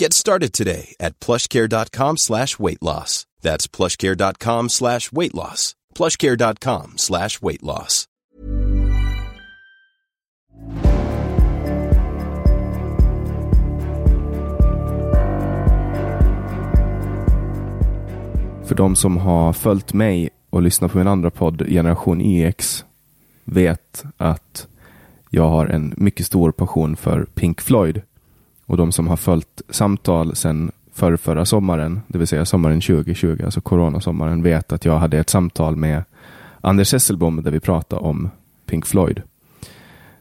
Get started today at plushcare.com slash weight loss. That's plushcare.com slash weight loss. plushcare.com slash weight loss. För de som har följt mig och lyssnat på min andra podd Generation EX vet att jag har en mycket stor passion för Pink Floyd. Och de som har följt samtal sedan för förra sommaren, det vill säga sommaren 2020, alltså coronasommaren, vet att jag hade ett samtal med Anders Hesselbom där vi pratade om Pink Floyd.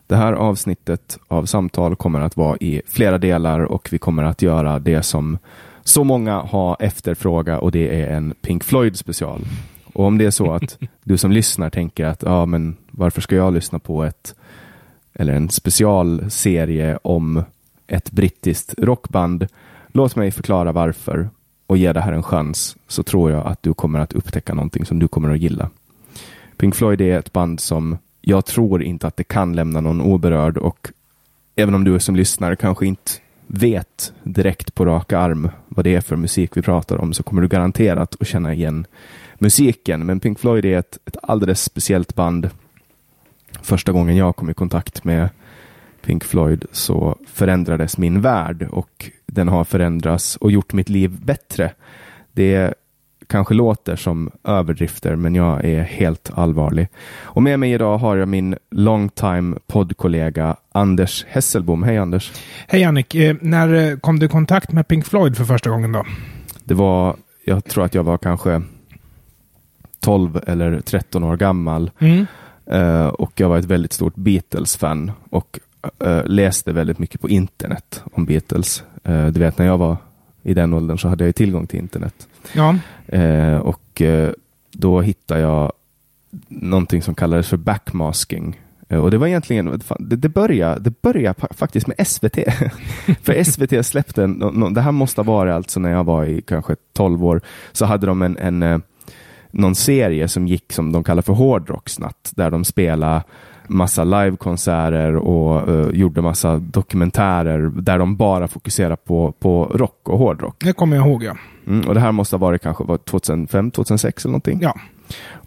Det här avsnittet av samtal kommer att vara i flera delar och vi kommer att göra det som så många har efterfråga och det är en Pink Floyd special. Och om det är så att du som lyssnar tänker att ja, men varför ska jag lyssna på ett eller en specialserie om ett brittiskt rockband. Låt mig förklara varför och ge det här en chans så tror jag att du kommer att upptäcka någonting som du kommer att gilla. Pink Floyd är ett band som jag tror inte att det kan lämna någon oberörd och även om du som lyssnar kanske inte vet direkt på raka arm vad det är för musik vi pratar om så kommer du garanterat att känna igen musiken. Men Pink Floyd är ett, ett alldeles speciellt band. Första gången jag kom i kontakt med Pink Floyd så förändrades min värld och den har förändrats och gjort mitt liv bättre. Det kanske låter som överdrifter, men jag är helt allvarlig. Och med mig idag har jag min longtime poddkollega Anders Hesselbom. Hej Anders! Hej Annik, eh, när eh, kom du i kontakt med Pink Floyd för första gången då? Det var, jag tror att jag var kanske 12 eller 13 år gammal Mm. eh, och jag var ett väldigt stort Beatles-fan och eh, läste väldigt mycket på internet om Beatles. Eh, du vet när jag var i den åldern så hade jag tillgång till internet. Ja, Eh, och då hittade jag någonting som kallades för backmasking. Och det var egentligen, det, det började, det började faktiskt med SVT. för SVT släppte, en, nå- det här måste ha varit alltså när jag var i kanske 12 år, så hade de en, en någon serie som gick som de kallar för Hårdrocksnatt, där de spelade massa livekonserter och eh, gjorde massa dokumentärer där de bara fokuserar på, på rock och hårdrock. det kommer jag ihåg ja. Mm, och det här måste ha varit kanske var 2005, 2006 eller någonting. Ja,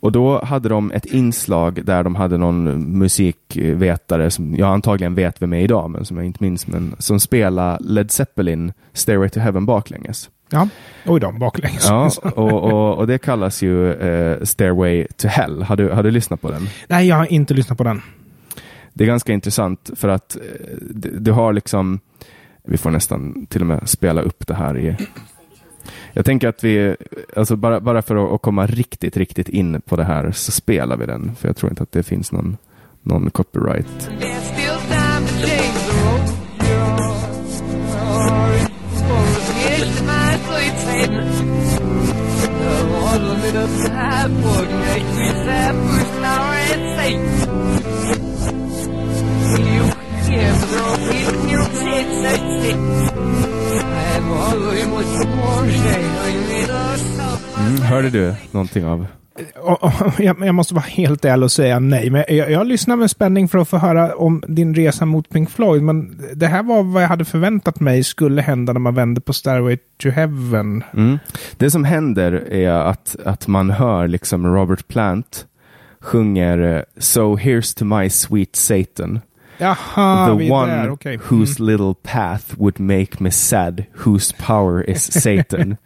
Och då hade de ett inslag där de hade någon musikvetare som jag antagligen vet vem är idag, men som jag inte minns, men som spelar Led Zeppelin Stairway to Heaven baklänges. Ja. Oj då, baklänges. Ja, och, och, och det kallas ju eh, Stairway to Hell. Har du, har du lyssnat på den? Nej, jag har inte lyssnat på den. Det är ganska intressant för att eh, du, du har liksom, vi får nästan till och med spela upp det här i jag tänker att vi, alltså bara, bara för att, att komma riktigt, riktigt in på det här så spelar vi den. För jag tror inte att det finns någon, någon copyright. I'm all much more shame. I need a Mm, hörde du någonting av och, och, jag, måste vara helt ärlig och säga nej. Men jag, jag lyssnar med spänning för att få höra om din resa mot Pink Floyd. Men det här var vad jag hade förväntat mig skulle hända när man vände på Stairway to Heaven. Mm. Det som händer är att, att man hör liksom Robert Plant sjunger eh, So here's to my sweet Satan. Jaha, vi the one där. Okej. whose little path would make me sad, whose power is Satan.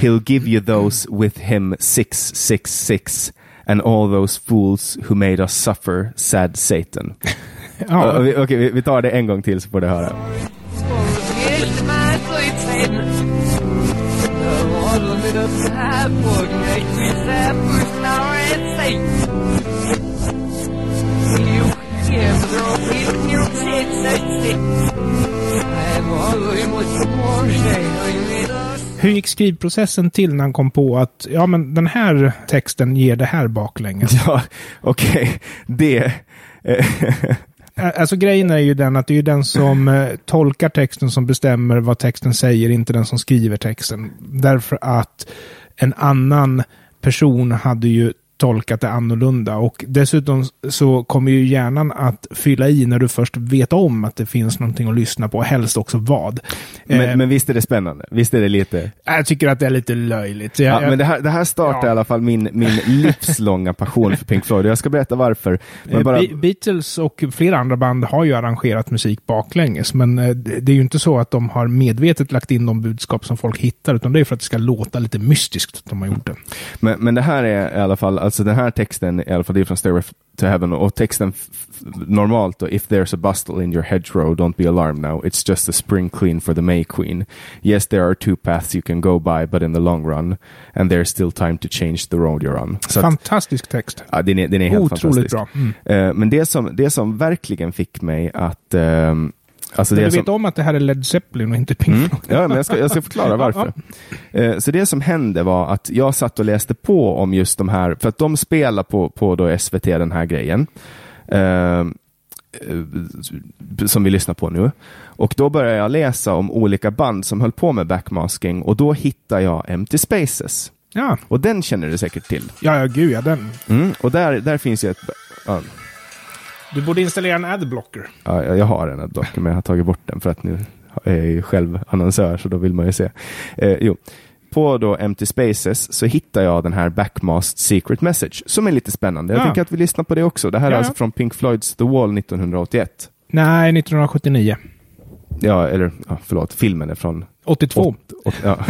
He'll give you those with him 666 and all those fools who made us suffer, sad Satan. Ja, Okej, okay, vi, vi tar det en gång till så får du höra. Hur gick skrivprocessen till när han kom på att ja, men den här texten ger det här baklänges? Ja, okej. Det... eh, Alltså grejen är ju den att det är den som eh, tolkar texten som bestämmer vad texten säger, inte den som skriver texten. Därför att en annan person hade ju tolkat det annorlunda. Och dessutom så kommer ju hjärnan att fylla i när du först vet om att det finns någonting att lyssna på, helst också vad. men, Eh, men visst är det spännande? Visst är det lite... Jag tycker att det är lite löjligt. Jag, Ja, jag, men det här, det här startar Ja. i alla fall min, min livslånga passion för Pink Floyd. Jag ska berätta varför. Men Eh, bara, Be- Beatles och flera andra band har ju arrangerat musik baklänges, men eh, det det är ju inte så att de har medvetet lagt in de budskap som folk hittar, utan det är för att det ska låta lite mystiskt att de har gjort det. men, men det här är i alla fall, alltså den här texten i alla fall, det är från Stairway to Heaven och texten normalt då, If there's a bustle in your hedgerow, don't be alarmed now. It's just a spring clean for the May Queen. Yes, there are two paths you can go by, but in the long run, and there's still time to change the road you're on. Så att, Fantastisk text. ja, den, är, den är helt Otroligt fantastisk. bra. Mm. Eh, men det som, det som verkligen fick mig att... ehm, alltså Men du vet som, om att det här är Led Zeppelin och inte Pink Mm. Floyd? Ja, men jag ska, jag ska förklara varför. Eh, Så det som hände var att jag satt och läste på om just de här, för att de spelar på, på då SVT den här grejen. eh, eh, som vi lyssnar på nu. Och då började jag läsa om olika band som höll på med backmasking och då hittade jag Empty Spaces. Ja, Och den känner du säkert till. ja, ja gud ja, den. Mm. Och där, där finns ju ett... Ja, Du borde installera en adblocker. Ja, jag har en dock, men jag har tagit bort den för att nu är jag ju själv annonsör, så då vill man ju se. Eh, jo. På då Empty Spaces så hittar jag den här Backmast Secret Message, som är lite spännande. Jag Ja. tycker att vi lyssnar på det också. Det här är Ja, alltså ja. från Pink Floyds The Wall 1981. Nej, 1979. Ja, eller ja, förlåt, filmen är från 82. åt- åt- ja.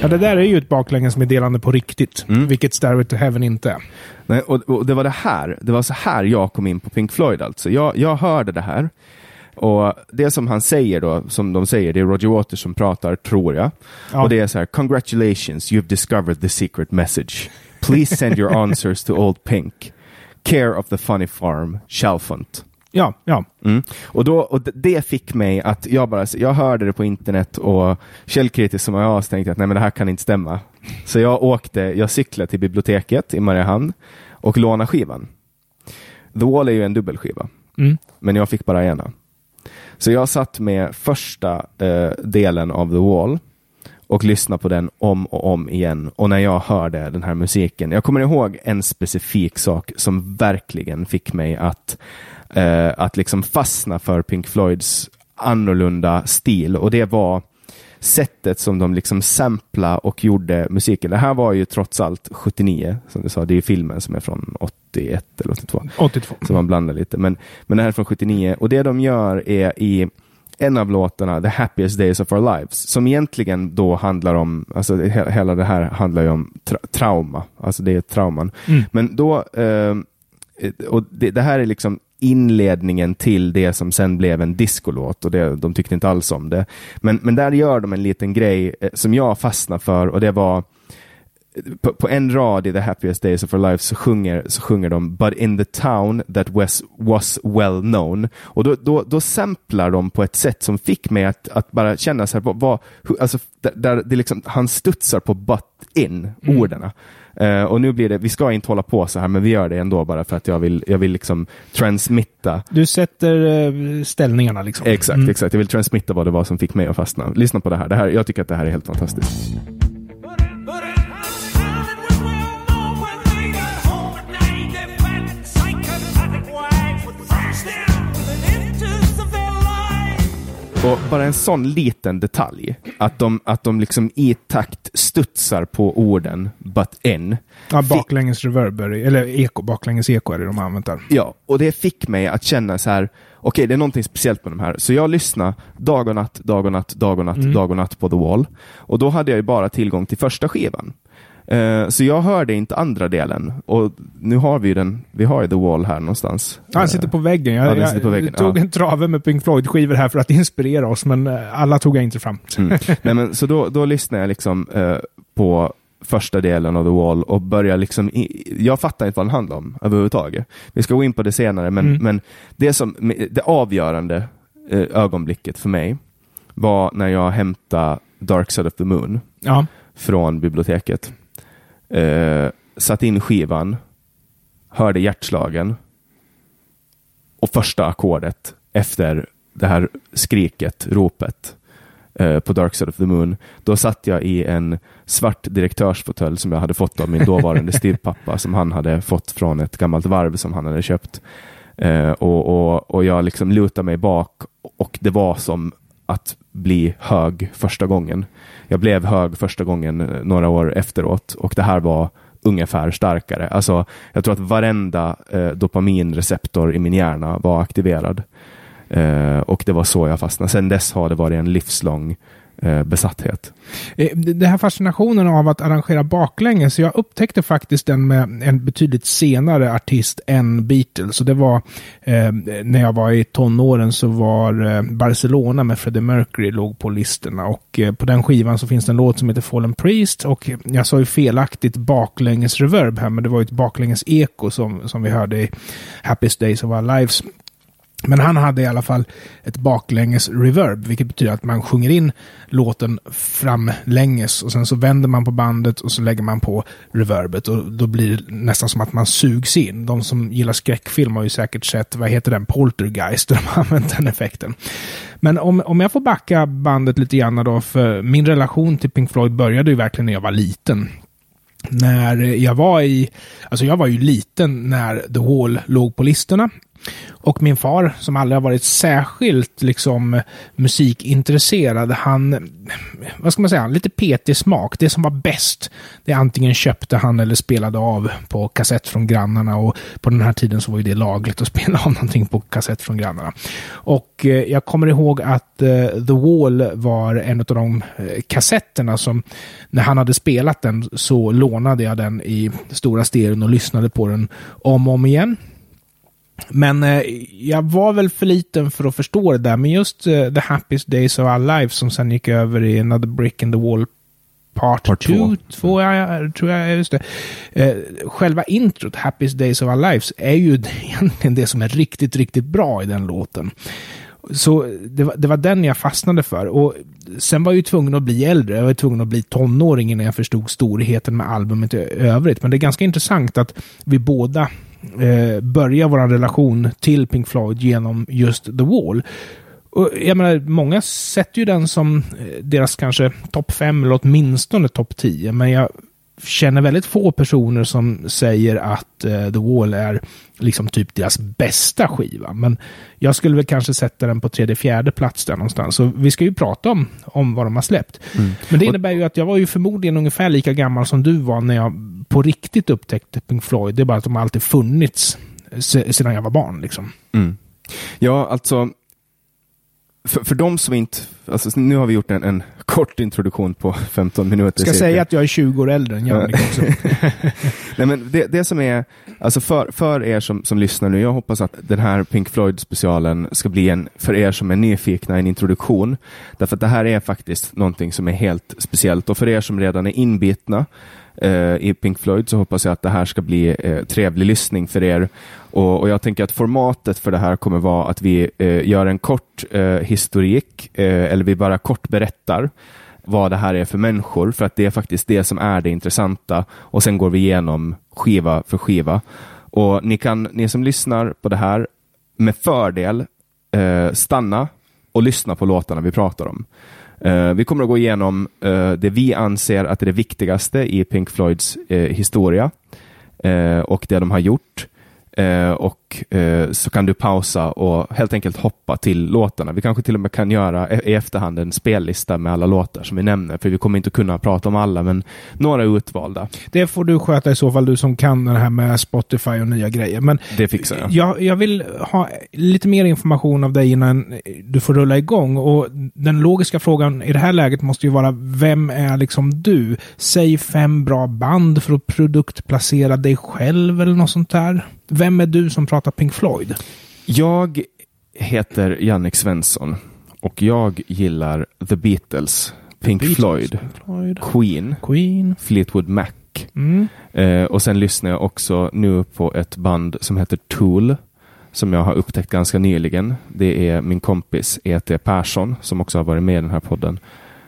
Ja, det där är ju ett baklängesmeddelande på riktigt. Mm. Vilket Stairway to Heaven inte är. Nej, och, och det var det här, det var så här jag kom in på Pink Floyd alltså. Jag, jag hörde det här. Och det som han säger då, som de säger, det är Roger Waters som pratar, tror jag. Ja. Och det är så här, congratulations, you've discovered the secret message. Please send your answers to Old Pink. Care of the funny farm, Chalfont. Ja, ja. Mm. Och, då, och det fick mig att jag bara, jag hörde det på internet och källkritiskt som jag så tänkte jag att nej men det här kan inte stämma. Så jag åkte, jag cyklade till biblioteket i Mariehamn och lånade skivan. The Wall är ju en dubbelskiva, Mm. men jag fick bara ena. Så jag satt med första eh, delen av The Wall och lyssnade på den om och om igen. Och när jag hörde den här musiken, jag kommer ihåg en specifik sak som verkligen fick mig att, eh, att liksom fastna för Pink Floyds annorlunda stil. Och det var sättet som de liksom sampla och gjorde musiken. Det här var ju trots allt 79, som du sa, det är filmen som är från 81 eller 82. 82. Så man blandar lite. Men, men det här är från 79 och det de gör är i en av låtarna, The Happiest Days of Our Lives, som egentligen då handlar om, alltså he- hela det här handlar ju om tra trauma, alltså det är trauman. Mm. Men då, eh, och det, det här är liksom inledningen till det som sen blev en discolåt och det, de tyckte inte alls om det. Men, men där gör de en liten grej eh, som jag fastnade för och det var på, på en rad i The Happiest Days of Our Lives så sjunger, så sjunger de But in the town that was, was well known. Och då, då, då samplar de på ett sätt som fick mig att, att bara känna så här, vad, vad, hur- alltså, där, där det liksom, han studsar på but in, Mm. orden. Eh, och nu blir det, vi ska inte hålla på så här, men vi gör det ändå bara för att jag vill, jag vill liksom transmitta Du sätter eh, ställningarna liksom. Exakt, Mm. exakt. Jag vill transmitta vad det var som fick mig att fastna. Lyssna på det här. Det här jag tycker att det här är helt fantastiskt. Och bara en sån liten detalj, att de, att de liksom i takt studsar på orden but in. Ja, baklänges reverb, är det- eller eko, baklänges eko är det de har använt där. Ja, och det fick mig att känna så här, okej, det är någonting speciellt med de här. Så jag lyssnade dag och natt, dag och natt, dag och natt, Mm. dag och natt på The Wall. Och då hade jag ju bara tillgång till första skivan. Eh, så jag hörde inte andra delen. Och nu har vi den, vi har ju The Wall här någonstans. Han sitter på väggen. Jag, Ja, jag sitter på väggen, tog ja. en trave med Pink Floyd-skivor här för att inspirera oss, men eh, alla tog jag inte fram. Mm. Nej, men, så då, då lyssnade jag liksom eh, på första delen av The Wall och började liksom, i, jag fattar inte vad den handlar om överhuvudtaget. Vi ska gå in på det senare, men, Mm. men det, som, det avgörande eh, ögonblicket för mig var när jag hämtade Dark Side of the Moon Ja. från biblioteket. Eh, satt in skivan, hörde hjärtslagen och första ackordet efter det här skriket, ropet eh, på Dark Side of the Moon. Då satt jag i en svart direktörsfåtölj som jag hade fått av min dåvarande styvpappa som han hade fått från ett gammalt varv som han hade köpt. Eh, och, och, och jag liksom lutade mig bak och det var som att bli hög första gången. Jag blev hög första gången eh, några år efteråt och det här var ungefär starkare. Alltså, jag tror att varenda eh, dopaminreceptor i min hjärna var aktiverad. Eh, och det var så jag fastnade. Sen dess har det varit en livslång eh, Eh, besatthet. Eh, den här fascinationen av att arrangera baklänges, så jag upptäckte faktiskt den med en betydligt senare artist än Beatles. Så det var eh, när jag var i tonåren så var eh, Barcelona med Freddie Mercury låg på listorna. Och eh, på den skivan så finns det en låt som heter Fallen Priest. Och jag sa ju felaktigt baklänges reverb här, men det var ju ett baklänges eko som, som vi hörde i Happiest Days of Our Lives. Men han hade i alla fall ett baklänges reverb, vilket betyder att man sjunger in låten framlänges och sen så vänder man på bandet och så lägger man på reverbet och då blir det nästan som att man sugs in. De som gillar skräckfilm har ju säkert sett, vad heter den, Poltergeist, där de har använt den effekten. Men om, om jag får backa bandet lite grann då, för min relation till Pink Floyd började ju verkligen när jag var liten när jag var i, alltså jag var ju liten när The Wall låg på listorna. Och min far, som aldrig har varit särskilt liksom musikintresserad, han, vad ska man säga, lite petig smak. Det som var bäst, det antingen köpte han eller spelade av på kassett från grannarna. Och på den här tiden så var ju det lagligt att spela av någonting på kassett från grannarna. Och eh, jag kommer ihåg att eh, The Wall var en av de eh, kassetterna som, när han hade spelat den så lånade jag den i stora stereon och lyssnade på den om och om igen. Men eh, jag var väl för liten för att förstå det där. Men just eh, The Happiest Days of Our Lives som sen gick över i Another Brick in the Wall Part 2, Part två. två, ja, ja, tror jag, just det. Eh, själva introt, Happiest Days of Our Lives, är ju egentligen det som är riktigt, riktigt bra i den låten. Så det var, det var den jag fastnade för. Och sen var jag ju tvungen att bli äldre. Jag var tvungen att bli tonåring innan jag förstod storheten med albumet i övrigt. Men det är ganska intressant att vi båda eh, börjar vår relation till Pink Floyd genom just The Wall. Och jag menar, många sätter ju den som eh, deras kanske topp fem eller åtminstone topp 10. Men jag känner väldigt få personer som säger att eh, The Wall är liksom typ deras bästa skiva. Men jag skulle väl kanske sätta den på tredje, fjärde plats där någonstans. Så vi ska ju prata om, om vad de har släppt. Men det innebär ju att jag var ju förmodligen ungefär lika gammal som du var när jag på riktigt upptäckte Pink Floyd. Det är bara att de alltid funnits se- sedan jag var barn liksom. Mm. Ja, alltså för, för de som inte, alltså nu har vi gjort en, en kort introduktion på 15 minuter. Ska säga att jag är 20 år äldre än Jannik också. Nej, men det, det som är, alltså för, för er som, som lyssnar nu, jag hoppas att den här Pink Floyd-specialen ska bli en, för er som är nyfikna, en introduktion. Därför att det här är faktiskt någonting som är helt speciellt. Och för er som redan är inbitna, Eh, i Pink Floyd så hoppas jag att det här ska bli eh, trevlig lyssning för er. Och, och, jag tänker att formatet för det här kommer vara att vi eh, gör en kort eh, historik, eh, eller vi bara kort berättar vad det här är för människor, för att det är faktiskt det som är det intressanta. Och sen går vi igenom skiva för skiva. Och ni, kan, ni som lyssnar på det här med fördel eh, stanna och lyssna på låtarna vi pratar om. Uh, vi kommer att gå igenom uh, det vi anser att är det viktigaste i Pink Floyds uh, historia och det de har gjort. Eh, och eh, så kan du pausa och helt enkelt hoppa till låtarna. Vi kanske till och med kan göra i efterhand en spellista med alla låtar som vi nämner, för vi kommer inte kunna prata om alla, men några utvalda. Det får du sköta i så fall, du som kan det här med Spotify och nya grejer. Men det fixar jag. jag. Jag vill ha lite mer information av dig innan du får rulla igång. Och den logiska frågan i det här läget måste ju vara, vem är liksom du? Säg fem bra band för att produktplacera dig själv eller något sånt där. Vem är du som pratar Pink Floyd? Jag heter Jannik Svensson och jag gillar The Beatles, Pink Beatles, Floyd, Floyd, Queen, Queen, Fleetwood Mac. Mm. Eh, och sen lyssnar jag också nu på ett band som heter Tool som jag har upptäckt ganska nyligen. Det är min kompis E.T. Persson som också har varit med i den här podden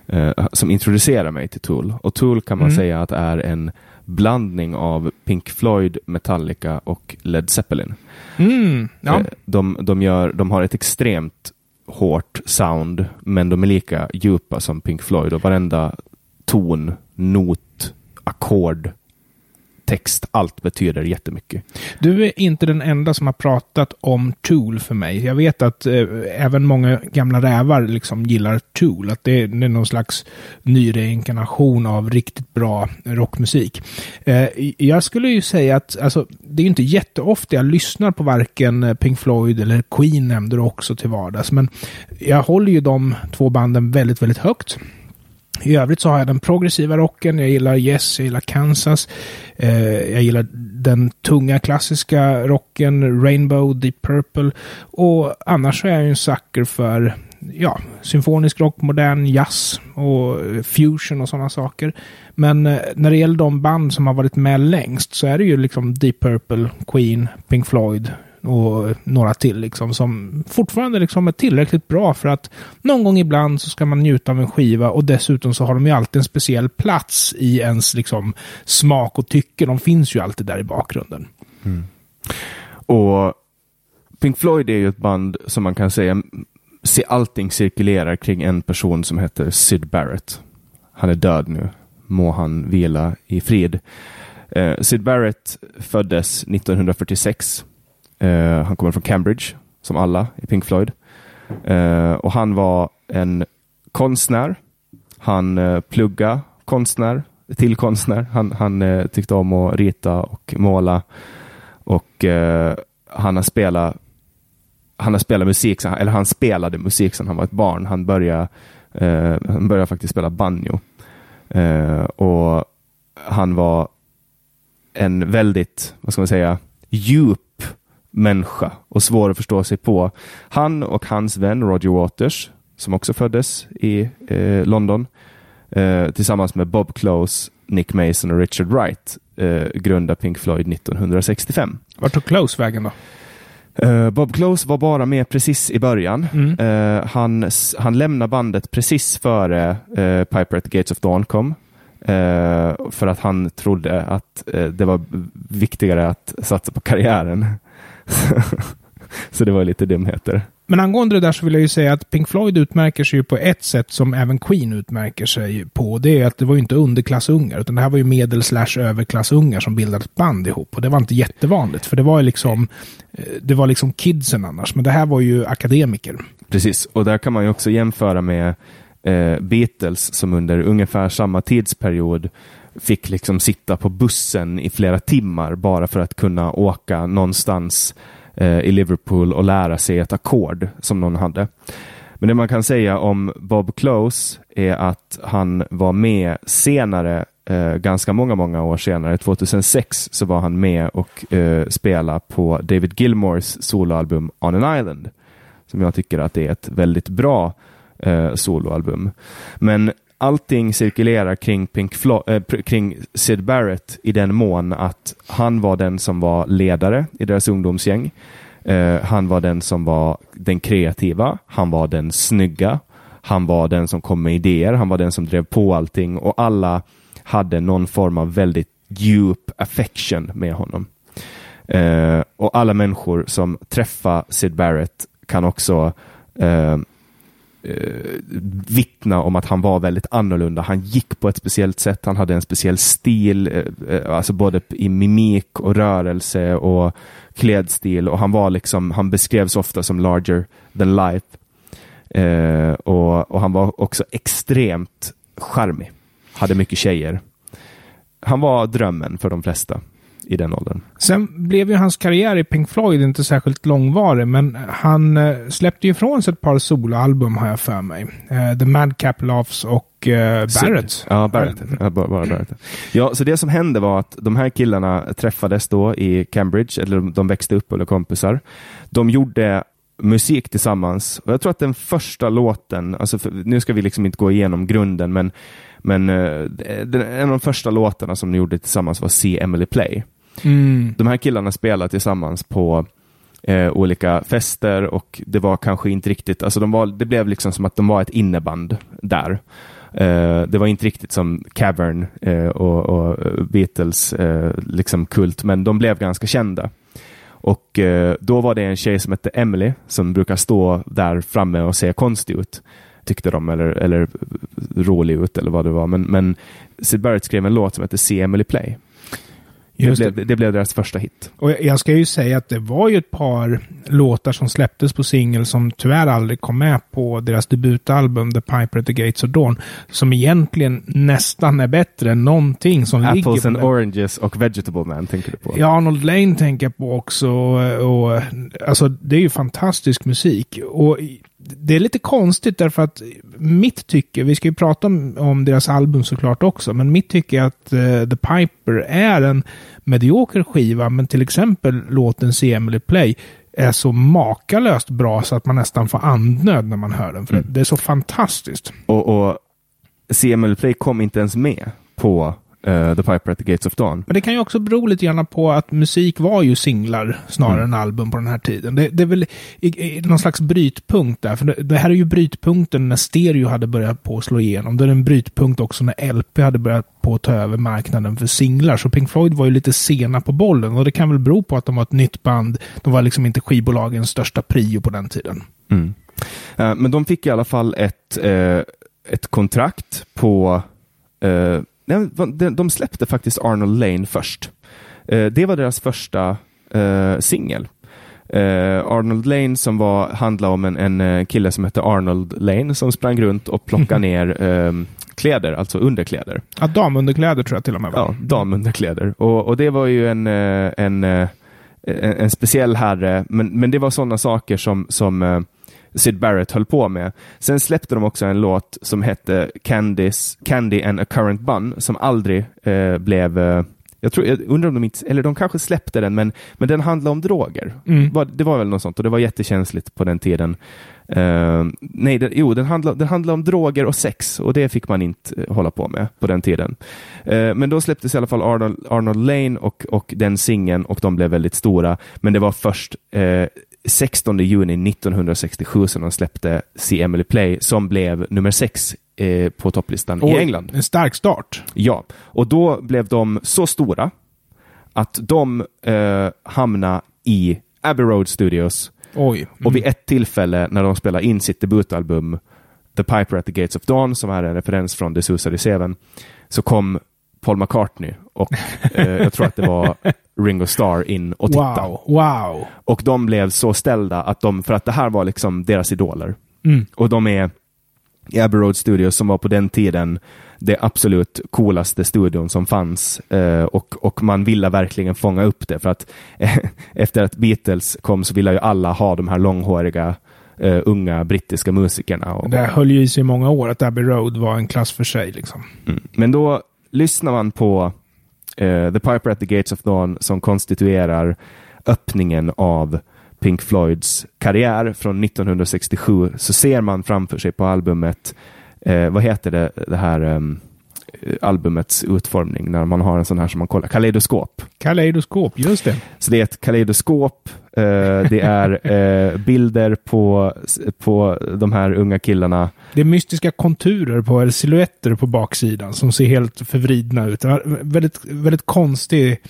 eh, som introducerar mig till Tool. Och Tool kan man mm. säga att är en blandning av Pink Floyd, Metallica och Led Zeppelin. Mm, ja. Eh, de, de, gör, de har ett extremt hårt sound, men de är lika djupa som Pink Floyd och varenda ton, not, ackord text, allt betyder jättemycket. Du är inte den enda som har pratat om Tool för mig. Jag vet att eh, även många gamla rävar liksom gillar Tool, att det, det är någon slags ny reinkarnation av riktigt bra rockmusik. Eh, jag skulle ju säga att alltså, det är inte jätteofta jag lyssnar på varken Pink Floyd eller Queen nämnde du också till vardags, men jag håller ju de två banden väldigt, väldigt högt. I övrigt så har jag den progressiva rocken, jag gillar Yes, jag gillar Kansas, eh, jag gillar den tunga klassiska rocken, Rainbow, Deep Purple och annars så är jag ju en sucker för ja, symfonisk rock, modern jazz och fusion och sådana saker. Men eh, när det gäller de band som har varit med längst så är det ju liksom Deep Purple, Queen, Pink Floyd, och några till liksom som fortfarande liksom är tillräckligt bra för att någon gång ibland så ska man njuta av en skiva och dessutom så har de ju alltid en speciell plats i ens liksom smak och tycke. De finns ju alltid där i bakgrunden. Mm. Och Pink Floyd är ju ett band som man kan säga se allting cirkulerar kring en person som heter Syd Barrett. Han är död nu. Må han vila i frid. Eh, Syd Barrett föddes 1946 Uh, han kommer från Cambridge, som alla i Pink Floyd. Uh, och han var en konstnär. Han eh, uh, pluggade konstnär, till konstnär. Han, han tyckte om att rita och måla. Och han har spelat han har spelat musik, eller han spelade musik sedan han var ett barn. Han började, han började faktiskt spela banjo. och han var en väldigt, vad ska man säga, djup människa och svår att förstå sig på. Han och hans vän Roger Waters, som också föddes i eh, London, eh, tillsammans med Bob Close, Nick Mason och Richard Wright, eh, grundade Pink Floyd 1965. Vart tog Close vägen då? Uh, Bob Close var bara med precis i början. Mm. Uh, han, han lämnade bandet precis före uh, Piper at the Gates of Dawn kom. för att han trodde att det var viktigare att satsa på karriären så det var lite dumheter. Men angående det där så vill jag ju säga att Pink Floyd utmärker sig på ett sätt som även Queen utmärker sig på. Det är att det var ju inte underklassungar, utan det här var ju medel slash överklassungar som bildade ett band ihop. Och det var inte jättevanligt, för det var ju liksom, eh, det var liksom kidsen annars. Men det här var ju akademiker. Precis, och där kan man ju också jämföra med eh, Beatles som under ungefär samma tidsperiod fick liksom sitta på bussen i flera timmar bara för att kunna åka någonstans eh, i Liverpool och lära sig ett ackord som någon hade. Men det man kan säga om Bob Close är att han var med senare, eh, ganska många, många år senare, 2006 så var han med och eh, spelade på David Gilmores soloalbum On an Island. Som jag tycker att det är ett väldigt bra eh, soloalbum. Men allting cirkulerar kring, Pink Flo- äh, kring Sid Barrett i den mån att han var den som var ledare i deras ungdomsgäng. Uh, han var den som var den kreativa. Han var den snygga. Han var den som kom med idéer. Han var den som drev på allting och alla hade någon form av väldigt djup affection med honom. Uh, och alla människor som träffar Sid Barrett kan också uh, eh, vittna om att han var väldigt annorlunda. Han gick på ett speciellt sätt, han hade en speciell stil, eh, eh, alltså både i mimik och rörelse och klädstil och han var liksom, han beskrevs ofta som larger than life. Eh, och, och han var också extremt charmig. Hade mycket tjejer. Han var drömmen för de flesta i den åldern. Sen blev ju hans karriär i Pink Floyd inte särskilt långvarig, men han eh, släppte ju ifrån sig ett par soloalbum har jag för mig. Eh, The Madcap Laughs och eh, Barrett. Ja, Barrett. Ja, bara, Barrett. Ja, så det som hände var att de här killarna träffades då i Cambridge, eller de växte upp eller kompisar. De gjorde musik tillsammans. Och jag tror att den första låten, alltså för, nu ska vi liksom inte gå igenom grunden, men, men eh, den, en av de första låtarna som de gjorde tillsammans var See Emily Play. Mm. De här killarna spelade tillsammans på eh, olika fester och det var kanske inte riktigt, alltså de var, det blev liksom som att de var ett inneband där. Eh, det var inte riktigt som Cavern eh, och, och Beatles eh, liksom kult, men de blev ganska kända. Och eh, då var det en tjej som hette Emily som brukar stå där framme och se konstig ut. Tyckte de, eller, eller rolig ut eller vad det var. Men, men Sid Barrett skrev en låt som hette See Emily Play. Det blev, det. blev deras första hit. Och jag- ska ju säga att det var ju ett par låtar som släpptes på singel som tyvärr aldrig kom med på deras debutalbum The Piper at the Gates of Dawn. Som egentligen nästan är bättre än någonting som ligger Apples and. Oranges och Vegetable Man tänker du på. Ja, Arnold Lane tänker jag på också. Och, alltså, det är ju fantastisk musik. Och det är lite konstigt därför att mitt tycke, vi ska ju prata om, om deras album såklart också, men mitt tycke är att eh, The Piper är en medioker skiva, men till exempel låten See Emily Play är så makalöst bra så att man nästan får andnöd när man hör den. För det är så fantastiskt. Och, och CML Play kom inte ens med på eh, The Piper at the Gates of Dawn. Men det kan ju också bero lite grann på att musik var ju singlar snarare än album på den här tiden. Det, det är väl i, i, någon slags brytpunkt där. För det, det här är ju brytpunkten när stereo hade börjat på att slå igenom. Det är en brytpunkt också när LP hade börjat på att ta över marknaden för singlar. Så Pink Floyd var ju lite sena på bollen. Och det kan väl bero på att de var ett nytt band. De var liksom inte skivbolagens största prio på den tiden. Mm. Eh, men de fick i alla fall ett, eh, ett kontrakt på... de, de släppte faktiskt Arnold Lane först. Eh, det var deras första eh, singel. Eh, Arnold Lane som var, handlade om en, en kille som hette Arnold Lane som sprang runt och plockade ner eh, kläder, alltså underkläder. Ja, damunderkläder tror jag till och med var. Ja, damunderkläder. Och, och det var ju en, en, en, en speciell herre, men, men det var sådana saker som, som Sid Barrett höll på med. Sen släppte de också en låt som hette Candice, Candy and a Current Bun som aldrig eh, blev eh, jag, tror, jag undrar om de inte, eller de kanske släppte den, men, men den handlade om droger. Mm. Det var väl något sånt och det var jättekänsligt på den tiden. Eh, nej, det, jo, den handlade, den handlade om droger och sex och det fick man inte eh, hålla på med på den tiden. Eh, men då släpptes i alla fall Arnold, Arnold Lane och, och den singeln och de blev väldigt stora. Men det var först eh, 16 juni 1967 som de släppte See Emily Play som blev nummer sex eh, på topplistan i Oj, England. En stark start. Ja, och då blev de så stora att de eh, hamnade i Abbey Road Studios Oj. och vid ett tillfälle när de spelade in sitt debutalbum The Piper at the Gates of Dawn, som är en referens från The Suicide Seven, så kom Paul McCartney och eh, jag tror att det var Ringo Starr in och tittade. Wow. Wow. Och de blev så ställda att de, för att det här var liksom deras idoler. Mm. Och de är i Abbey Road Studios som var på den tiden det absolut coolaste studion som fanns. Eh, och, och man ville verkligen fånga upp det för att eh, efter att Beatles kom så ville ju alla ha de här långhåriga eh, unga brittiska musikerna. Och, Det höll ju i sig i många år att Abbey Road var en klass för sig. Liksom. Mm. Men då lyssnar man på uh, The Piper at the Gates of Dawn som konstituerar öppningen av Pink Floyds karriär från 1967 så ser man framför sig på albumet eh, vad heter det, det här um, albumets utformning när man har en sån här som man kollar, kaleidoskop. Kaleidoskop, just det. Så det är ett kaleidoskop, eh, det är eh, bilder på, på de här unga killarna. Det är mystiska konturer på, eller silhuetter på baksidan som ser helt förvridna ut. Väldigt, väldigt konstig.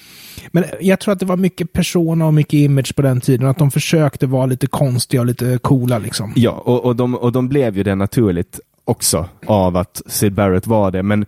Men jag tror att det var mycket persona och mycket image på den tiden. Att de försökte vara lite konstiga och lite coola liksom. Ja, och, och, de, och de blev ju det naturligt också av att Sid Barrett var det. Men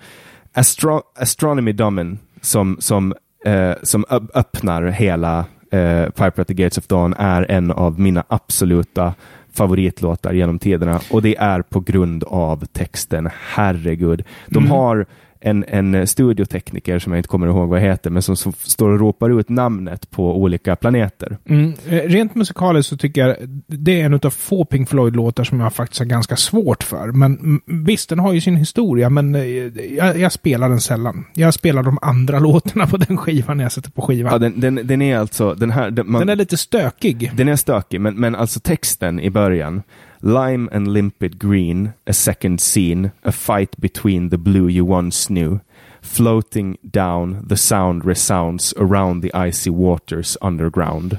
Astro Astronomy Domin som, som, eh, som öppnar hela eh, Piper at the Gates of Dawn är en av mina absoluta favoritlåtar genom tiderna och det är på grund av texten. Herregud. De mm. har en, en studiotekniker som jag inte kommer ihåg vad heter, men som, som står och ropar ut namnet på olika planeter. Mm. Eh, rent musikaliskt så tycker jag det är en av få Pink Floyd-låtar som jag faktiskt har ganska svårt för. Men visst, den har ju sin historia, men eh, jag, jag, spelar den sällan. Jag spelar de andra låtarna på den skivan när jag sätter på skivan. Ja, den, den, den är alltså, den här... Den, man, den är lite stökig. Den är stökig, men, men alltså texten i början Lime and limpid green, a second scene, a fight between the blue you once knew. Floating down, the sound resounds around the icy waters underground.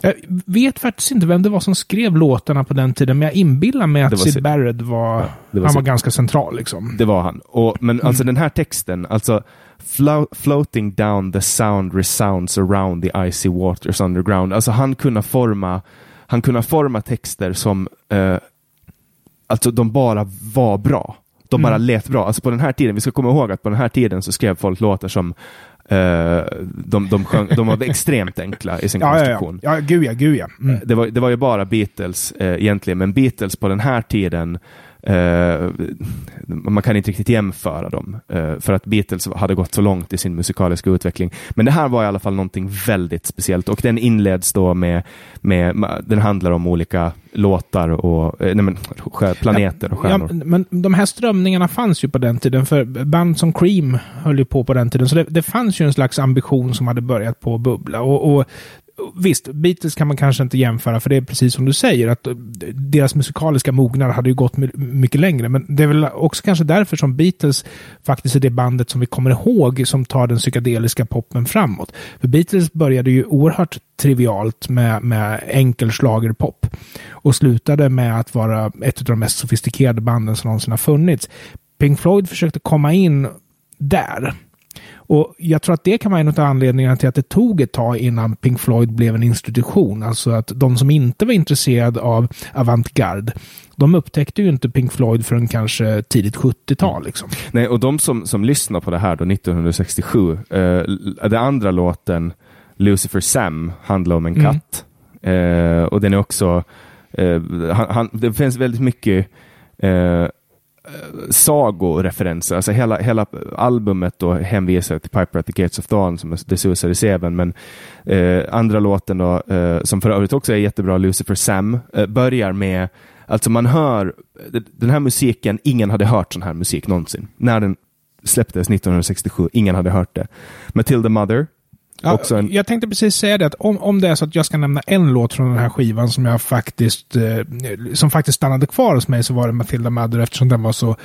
Jag vet faktiskt inte vem det var som skrev låtarna på den tiden, men jag inbillar mig att Sid Barrett var, ja, var han var ganska central. Liksom. Det var han. Och, men alltså mm. den här texten, alltså Flo floating down the sound resounds around the icy waters underground. Alltså han kunde forma han kunde forma texter som eh, alltså de bara var bra. De bara mm. lät bra. Alltså på den här tiden, vi ska komma ihåg att på den här tiden så skrev folk låtar som Uh, de, de, sjöng, de var extremt enkla i sin ja, konstruktion. Ja, ja. ja gud ja, gud ja. Mm. Det, var, det var ju bara Beatles uh, egentligen, men Beatles på den här tiden Uh, man kan inte riktigt jämföra dem, uh, för att Beatles hade gått så långt i sin musikaliska utveckling. Men det här var i alla fall någonting väldigt speciellt och den inleds då med, med den handlar om olika låtar och uh, nej, men, planeter och stjärnor. Ja, men de här strömningarna fanns ju på den tiden, för band som Cream höll ju på på den tiden, så det, det fanns ju en slags ambition som hade börjat på att bubbla. Och, och Visst, Beatles kan man kanske inte jämföra, för det är precis som du säger, att eh, deras musikaliska mognad hade ju gått mycket längre. Men det är väl också kanske därför som Beatles faktiskt är det bandet som vi kommer ihåg som tar den psykedeliska poppen framåt. För Beatles började ju oerhört trivialt med, med enkel schlagerpop och slutade med att vara ett av de mest sofistikerade banden som någonsin har funnits. Pink Floyd försökte komma in där. Och jag tror att det kan vara en av anledningarna till att det tog ett tag innan Pink Floyd blev en institution. Alltså att de som inte var intresserade av avantgarde, de upptäckte ju inte Pink Floyd förrän kanske tidigt 70-tal. Liksom. Nej, och de som, som lyssnar på det här då 1967, eh, den andra låten, Lucifer Sam, handlar om en mm. katt. Eh, och den är också, eh, han, han, det finns väldigt mycket Eh, sagoreferenser. Alltså hela, hela albumet då hänvisar till Piper at the Gates of Dawn som är The Suicide Seven. Men eh, andra låten då, eh, som för övrigt också är jättebra, Lucifer Sam, eh, börjar med, alltså man hör eh, den här musiken, ingen hade hört sån här musik någonsin. När den släpptes 1967, ingen hade hört det. Matilda Mother, Ja, en... Jag tänkte precis säga det, att om, om det är så att jag ska nämna en låt från den här skivan som jag faktiskt, eh, som faktiskt stannade kvar hos mig så var det Matilda Mother eftersom den var så eh,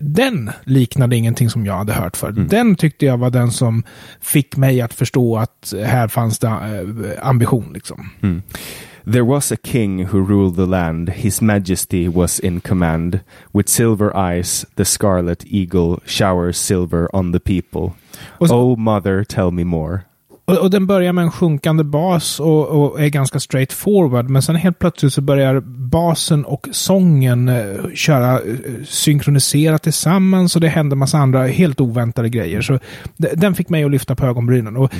den liknade ingenting som jag hade hört för. Mm. Den tyckte jag var den som fick mig att förstå att här fanns det eh, ambition. Liksom. Mm. There was a king who ruled the land, his majesty was in command. With silver eyes, the scarlet eagle showers silver on the people. Så, oh mother, tell me more. Och, och, den börjar med en sjunkande bas och, och, är ganska straight forward. Men sen helt plötsligt så börjar basen och sången eh, köra eh, synkroniserat tillsammans och det händer massa andra helt oväntade grejer. Så den fick mig att lyfta på ögonbrynen. Och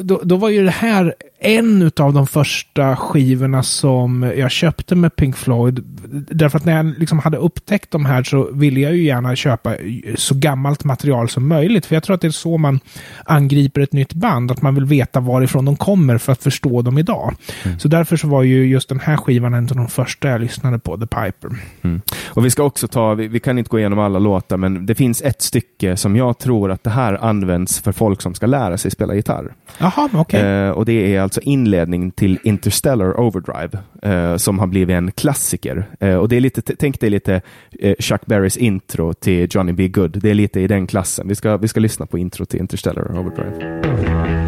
då, då var ju det här en av de första skivorna som jag köpte med Pink Floyd. Därför att när jag liksom hade upptäckt de här så ville jag ju gärna köpa så gammalt material som möjligt. För jag tror att det är så man angriper ett nytt band. Att man man vill veta varifrån de kommer för att förstå dem idag. Så därför så var ju just den här skivan en av de första jag lyssnade på, The Piper. Mm. Och vi ska också ta, vi, vi kan inte gå igenom alla låtar, men det finns ett stycke som jag tror att det här används för folk som ska lära sig spela gitarr. Jaha, okej. Eh, och det är alltså inledning till Interstellar Overdrive, eh, som har blivit en klassiker. Eh, och det är lite, tänk dig lite eh, Chuck Berrys intro till Johnny B. Good. Det är lite i den klassen. Vi ska, vi ska lyssna på intro till Interstellar Overdrive.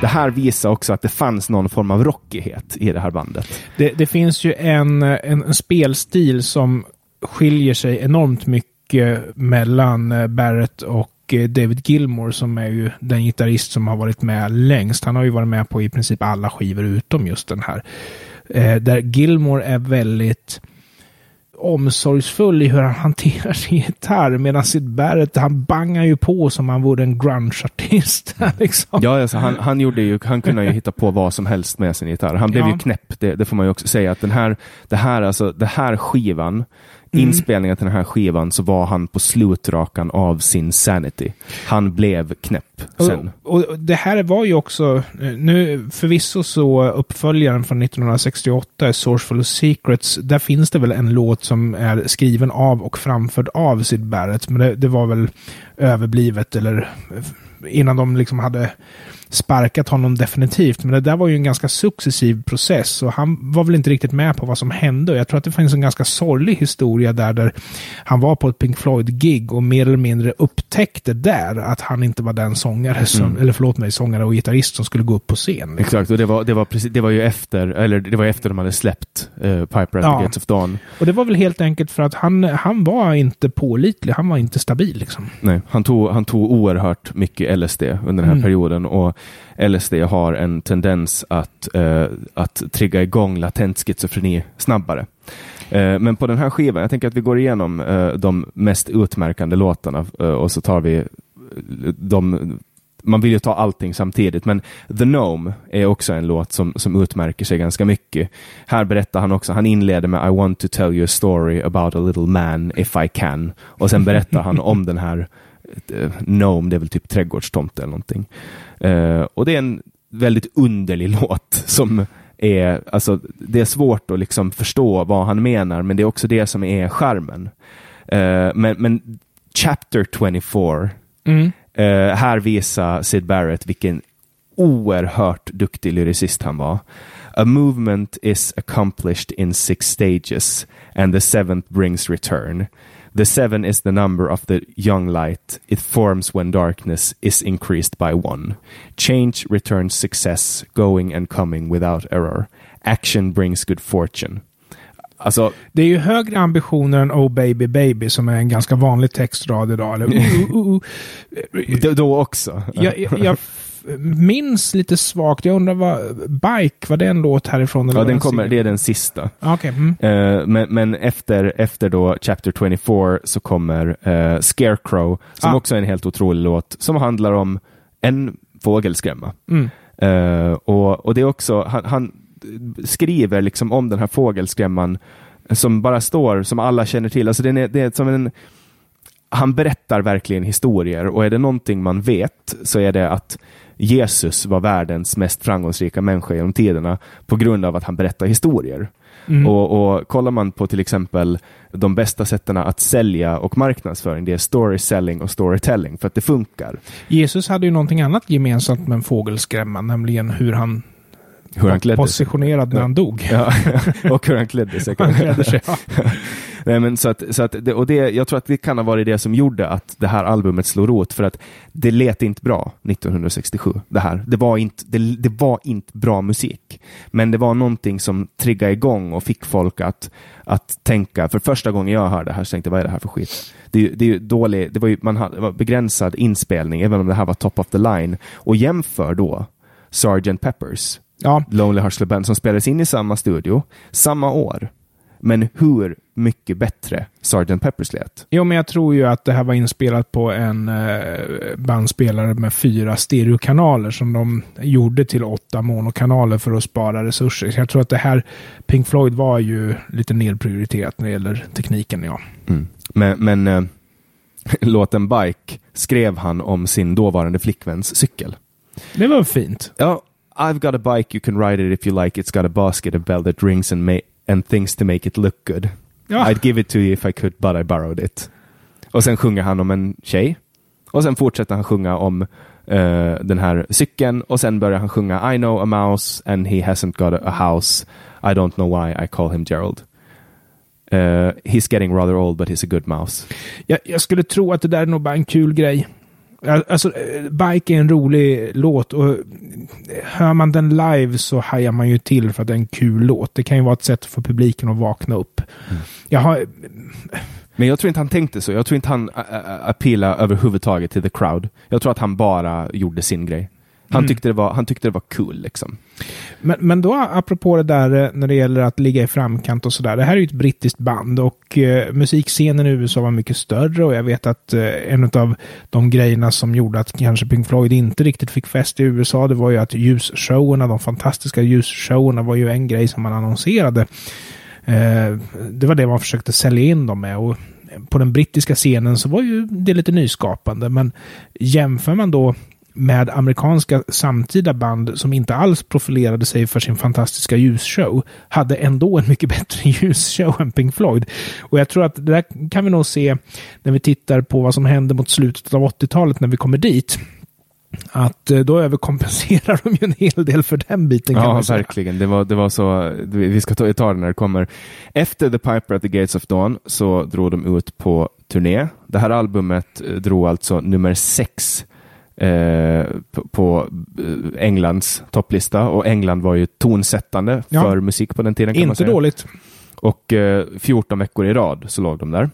Det här visar också att det fanns någon form av rockighet i det här bandet. Det, det finns ju en, en, en spelstil som skiljer sig enormt mycket mellan eh, Barrett och eh, David Gilmore som är ju den gitarrist som har varit med längst. Han har ju varit med på i princip alla skivor utom just den här. Eh, där Gilmore är väldigt omsorgsfull i hur han hanterar sin gitarr. Medan Sid Barrett, han bangar ju på som han vore en grunge-artist. liksom. Ja, alltså han, han, gjorde ju, han kunde ju hitta på vad som helst med sin gitarr. Han blev Ja. ju knäpp, det, det får man ju också säga. Att den här, det, här, alltså, det här skivan, Mm. inspelningen till den här skivan, så var han på slutrakan av sin sanity. Han blev knäpp sen. Och, och det här var ju också, nu förvisso så uppföljaren från 1968, Sourceful of Secrets, där finns det väl en låt som är skriven av och framförd av Sid Barrett, men det, det var väl överblivet eller innan de liksom hade sparkat honom definitivt. Men det där var ju en ganska successiv process och han var väl inte riktigt med på vad som hände. Och jag tror att det finns en ganska sorglig historia där, där han var på ett Pink Floyd-gig och mer eller mindre upptäckte där att han inte var den sångare som, eller förlåt mig, sångare och gitarrist som skulle gå upp på scen. liksom. Exakt, och det var, det, var precis, det var ju efter, eller det var efter de hade släppt uh, Piper at Ja. the Gates of Dawn. Och det var väl helt enkelt för att han, han var inte pålitlig, han var inte stabil liksom. Nej, han tog, han tog oerhört mycket LSD under den här Mm. perioden och LSD har en tendens att, eh, att trigga igång latent schizofreni snabbare. Eh, men på den här skivan, jag tänker att vi går igenom eh, de mest utmärkande låtarna eh, och så tar vi eh, de man vill ju ta allting samtidigt, men The Gnome är också en låt som, som utmärker sig ganska mycket. Här berättar han också, han inleder med I want to tell you a story about a little man if I can. Och sen berättar han om den här eh, Gnome, det är väl typ trädgårdstomte eller någonting. Eh, och det är en väldigt underlig låt som är, alltså det är svårt att liksom förstå vad han menar, men det är också det som är charmen. Eh, men, men Chapter 24 Mm. Eh, här visar Sid Barrett vilken oerhört duktig lyricist han var. A movement is accomplished in six stages and the seventh brings return. The seven is the number of the young light. It forms when darkness is increased by one. Change returns success, going and coming without error. Action brings good fortune. Alltså, Det är ju högre ambitioner än Oh baby baby som är en ganska vanlig textrad idag. Eller, uh, uh, uh. då, då också. Jag, jag, minns lite svagt, jag undrar vad Bike, var det en låt härifrån? eller Ja, den en kommer, det är den sista. Ah, Okej, mm. Eh, men men efter, efter då Chapter 24 så kommer eh, Scarecrow, som Ah. också är en helt otrolig låt, som handlar om en fågelskrämma. Mm. Eh, och, och det är också, han, han skriver liksom om den här fågelskrämman som bara står, som alla känner till. Alltså den är, det är som en, han berättar verkligen historier och är det någonting man vet så är det att Jesus var världens mest framgångsrika människa genom tiderna på grund av att han berättar historier. Mm. Och, och kollar man på till exempel de bästa sätten att sälja och marknadsföring, det är story selling och storytelling för att det funkar. Jesus hade ju någonting annat gemensamt med en fågelskrämma, nämligen hur han Hur han klädde sig. positionerad när han dog. Ja, och hur han klädde sig. Han klädde sig, ja. Nej, men så att, så att det, och det, jag tror att det kan ha varit det som gjorde att det här albumet slog rot, för att det lät inte bra 1967. Det här. Det var inte, det, det var inte bra musik, men det var någonting som triggade igång och fick folk att, att tänka. För första gången jag hörde det här så tänkte jag, vad är det här för skit? Det, det är ju dålig, det var ju, man hade, var begränsad inspelning, även om det här var top of the line. Och jämför då Sgt. Peppers ja. Lonely Hearts Club Band som spelades in i samma studio, samma år. Men hur mycket bättre Sgt. Peppers lät. Jo, men jag tror ju att det här var inspelat på en eh, bandspelare med fyra stereokanaler som de gjorde till åtta monokanaler för att spara resurser. Så jag tror att det här, Pink Floyd var ju lite nedprioriterat när det gäller tekniken, ja. Mm. Men, men eh, låten Bike skrev han om sin dåvarande flickväns cykel. Det var fint. Ja, I've got a bike you can ride it if you like. It's got a basket, a bell that rings and, ma- and things to make it look good. Ja. I'd give it to you if I could, but I borrowed it. Och sen sjunger han om en tjej. Och sen fortsätter han sjunga om eh, den här cykeln. Och sen börjar han sjunga I know a mouse and he hasn't got a, a house. I don't know why I call him Gerald. Eh, he's getting rather old but he's a good mouse. Jag, jag skulle tro att det där är nog bara en kul grej. Al- Alltså, eh, Bike är en rolig låt och eh, hör man den live så hajar man ju till för att det är en kul låt. Det kan ju vara ett sätt för publiken att vakna upp. Jag har, Men jag tror inte han tänkte så. Jag tror inte han appealade överhuvudtaget till the crowd. Jag tror att han bara gjorde sin grej. Han, Mm. tyckte, det var, han tyckte det var cool liksom. Men, men då apropå det där eh, när det gäller att ligga i framkant och sådär. Det här är ju ett brittiskt band och eh, musikscenen i USA var mycket större och jag vet att eh, en av de grejerna som gjorde att kanske Pink Floyd inte riktigt fick fäste i USA det var ju att ljusshowerna, de fantastiska ljusshowerna var ju en grej som man annonserade. Eh, det var det man försökte sälja in dem med och på den brittiska scenen så var ju det lite nyskapande men jämför man då med amerikanska samtida band som inte alls profilerade sig för sin fantastiska ljusshow hade ändå en mycket bättre ljusshow än Pink Floyd. Och jag tror att det där kan vi nog se när vi tittar på vad som hände mot slutet av 80-talet när vi kommer dit. Att eh, då överkompenserar de ju en hel del för den biten. Kan Ja, man säga. verkligen. Det var, det var så, vi ska ta, ta det när det kommer. Efter The Piper at the Gates of Dawn så drog de ut på turné. Det här albumet eh, drog alltså nummer sex eh, på, på eh, Englands topplista och England var ju tonsättande Ja. för musik på den tiden. Kan man Inte säga. dåligt. Och eh, 14 veckor i rad så låg de där.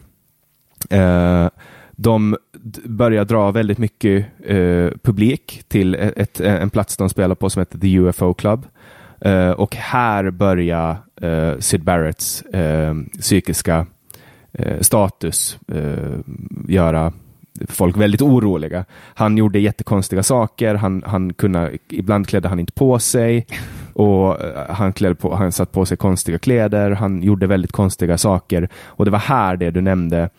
Eh, de började dra väldigt mycket eh, publik till ett, ett, en plats de spelar på som heter The UFO Club. Eh, och här börjar Sid Barretts psykiska status göra folk väldigt oroliga. Han gjorde jättekonstiga saker, han, han kunde, ibland klädde han inte på sig och eh, han, klädde på, han satt på sig konstiga kläder, han gjorde väldigt konstiga saker och det var här det du nämnde,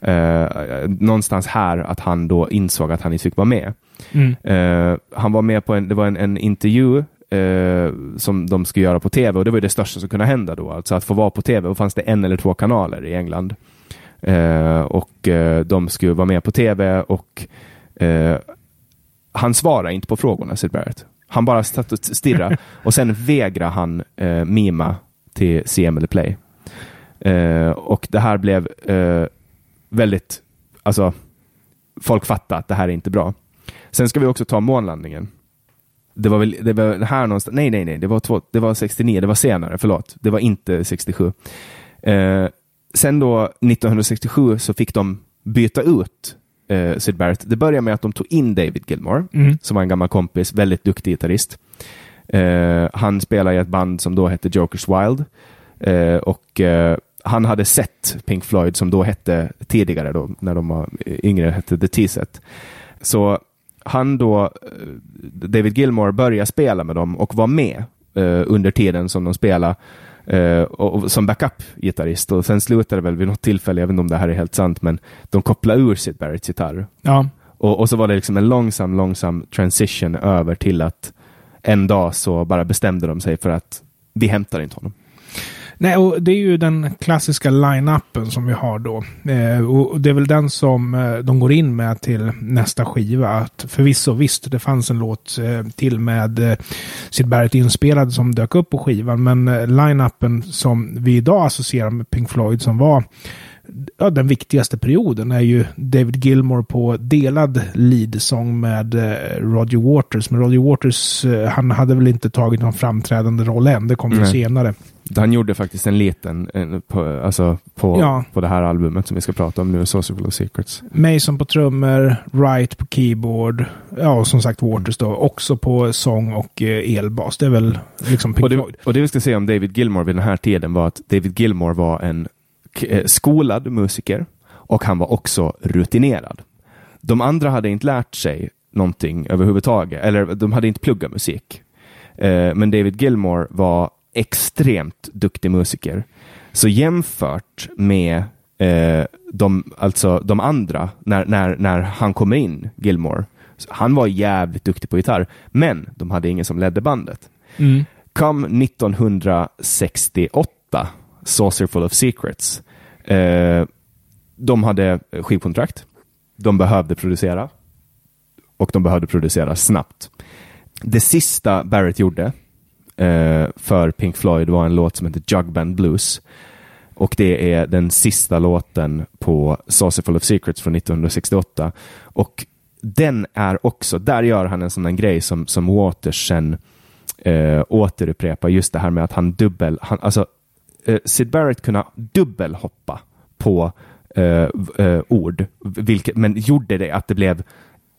eh, någonstans här att han då insåg att han inte fick vara med. Mm. Eh, han var med på en, det var en, en intervju eh, som de skulle göra på tv och det var det största som kunde hända då. Alltså att få vara på tv. Och fanns det en eller två kanaler i England. Eh, och eh, de skulle vara med på tv och eh, han svarade inte på frågorna, Sid Barrett. Han bara satt och stirrade och sen vägrade han mima till CM eller Play. Och det här blev väldigt, alltså folk fattade att det här är inte bra. Sen ska vi också ta månlandningen. Det var väl det var här någonstans, nej nej nej, det var, två, det var 69, det var senare, förlåt. Det var inte 67. Eh, sen då 1967 så fick de byta ut eh, Sid Barrett. Det började med att de tog in David Gilmore, Mm. som var en gammal kompis, väldigt duktig gitarrist. Eh, han spelade i ett band som då hette Jokers Wild. Eh, och eh, han hade sett Pink Floyd som då hette tidigare, då, när de var yngre, hette The T-set. Så han då, eh, David Gilmore, började spela med dem och var med eh, under tiden som de spelade eh, och, och, som backup-gitarrist. Och sen slutade det väl vid något tillfälle, jag vet inte om det här är helt sant, men de kopplade ur Sid Barretts gitarr. Ja. Och, och så var det liksom en långsam, långsam transition över till att en dag så bara bestämde de sig för att vi hämtar inte honom. Nej, och det är ju den klassiska line-upen som vi har då. Eh, och det är väl den som eh, de går in med till nästa skiva. Att förvisso, visst, det fanns en låt eh, till med eh, Sid Barrett inspelad som dök upp på skivan. Men eh, line-upen som vi idag associerar med Pink Floyd som var ja, den viktigaste perioden är ju David Gilmore på delad lead-sång med eh, Roger Waters. Men Roger Waters, eh, han hade väl inte tagit någon framträdande roll än. Det kom ju Nej. senare. Han gjorde faktiskt en liten en, på, alltså på, Ja. på det här albumet som vi ska prata om nu, Sociable Secrets. Mason på trummor, Wright på keyboard, ja och som sagt Waters då också på sång och eh, elbas. Det är väl liksom Pink Och det, och det vi ska säga om David Gilmore vid den här tiden var att David Gilmore var en skolad musiker och han var också rutinerad. De andra hade inte lärt sig någonting överhuvudtaget, eller de hade inte pluggat musik. Eh, men David Gilmore var extremt duktig musiker. Så jämfört med eh, de, alltså de andra, när, när, när han kommer in, Gilmore, han var jävligt duktig på gitarr, men de hade ingen som ledde bandet. Mm. Kom 1968, Saucer Full of Secrets. Eh, de hade skivkontrakt. De behövde producera. Och de behövde producera snabbt. Det sista Barrett gjorde eh, för Pink Floyd var en låt som heter Jugband Blues. Och det är den sista låten på Saucer Full of Secrets från 1968. Och den är också, där gör han en sån där grej som, som Waters sen eh, återupprepar, just det här med att han dubbel, han, alltså eh, Sid Barrett kunde dubbelhoppa på eh, eh, ord, vilket, men gjorde det att det blev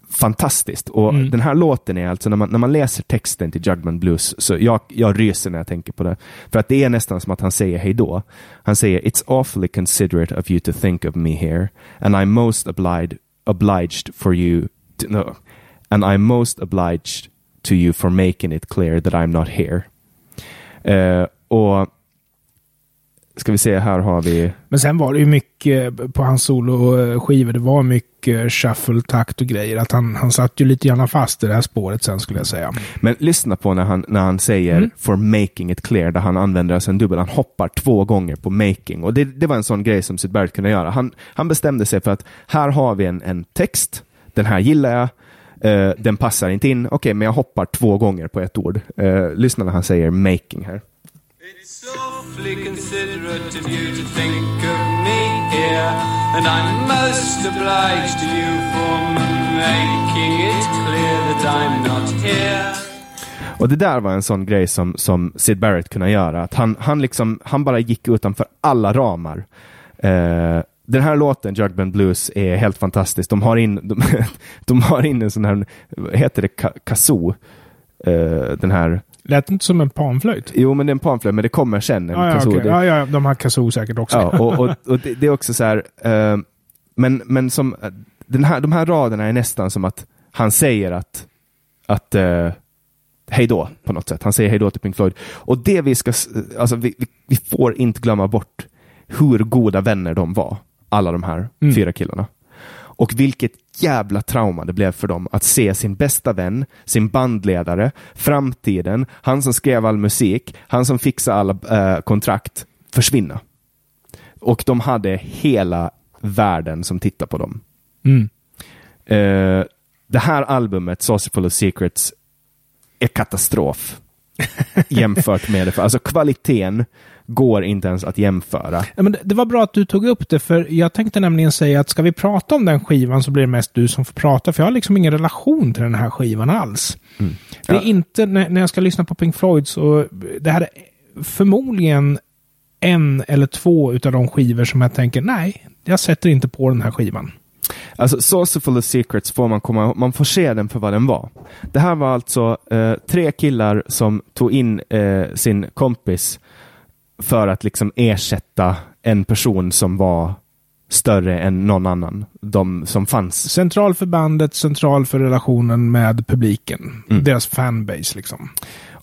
fantastiskt. Och Mm. den här låten är alltså, när man, när man läser texten till Jugman Blues, så jag, jag ryser när jag tänker på det. För att det är nästan som att han säger hej då. Han säger It's awfully considerate of you to think of me here, and I'm most obliged, obliged for you to, no, and I'm most obliged to you for making it clear that I'm not here. Eh, och ska vi se, här har vi Men sen var det ju mycket på hans soloskivor. Det var mycket shuffle, takt och grejer. Att han, han satt ju lite grann fast i det här spåret sen skulle jag säga. Men lyssna på när han, när han säger Mm. for making it clear, där han använder alltså en dubbel. Han hoppar två gånger på making. Och det, det var en sån grej som Sid Barrett kunde göra. Han, han bestämde sig för att här har vi en, en text, den här gillar jag, eh, den passar inte in. Okej, men jag hoppar två gånger på ett ord. Eh, lyssna när han säger making här. It's awfully considerate of you to think of me here, and I'm most obliged to you for making it clear that I'm not here. Och det där var en sån grej som, som Sid Barrett kunde göra. Att han, han, liksom, han bara gick utanför alla ramar. Eh, den här låten, Jugband Blues, är helt fantastisk. De har in, de, de har in en sån här, heter det, kazoo? Eh, den här, Lät inte som en panflöjt? jo men det är en panflöjt, men det kommer sen en Ja, ja, okej. Det- ja, de har kazoo säkert också. Ja, och, och, och det, det är också så här, eh, men, men som, eh, den här, de här raderna är nästan som att han säger att, att eh, hej då på något sätt. Han säger hej då till Pink Floyd. Och det vi ska, s- alltså vi, vi, vi får inte glömma bort hur goda vänner de var, alla de här Mm. fyra killarna. Och vilket jävla trauma det blev för dem att se sin bästa vän, sin bandledare, framtiden, han som skrev all musik, han som fixade alla eh, kontrakt, försvinna. Och de hade hela världen som tittar på dem. Mm. Eh, det här albumet, Full of Secrets, är katastrof jämfört med det. För, alltså kvaliteten går inte ens att jämföra. Ja, men det, var bra att du tog upp det, för jag tänkte nämligen säga att ska vi prata om den skivan så blir det mest du som får prata, för jag har liksom ingen relation till den här skivan alls. Det är inte, när, jag ska lyssna på Pink Floyd, så det här är förmodligen en eller två utav de skivor som jag tänker, nej, jag sätter inte på den här skivan. Alltså, Saucer Full of Secrets får man komma man får se den för vad den var. Det här var alltså eh, tre killar som tog in eh, sin kompis för att liksom ersätta en person som var större än någon annan. De som fanns. Central för bandet, central för relationen med publiken. Mm. Deras fanbase liksom.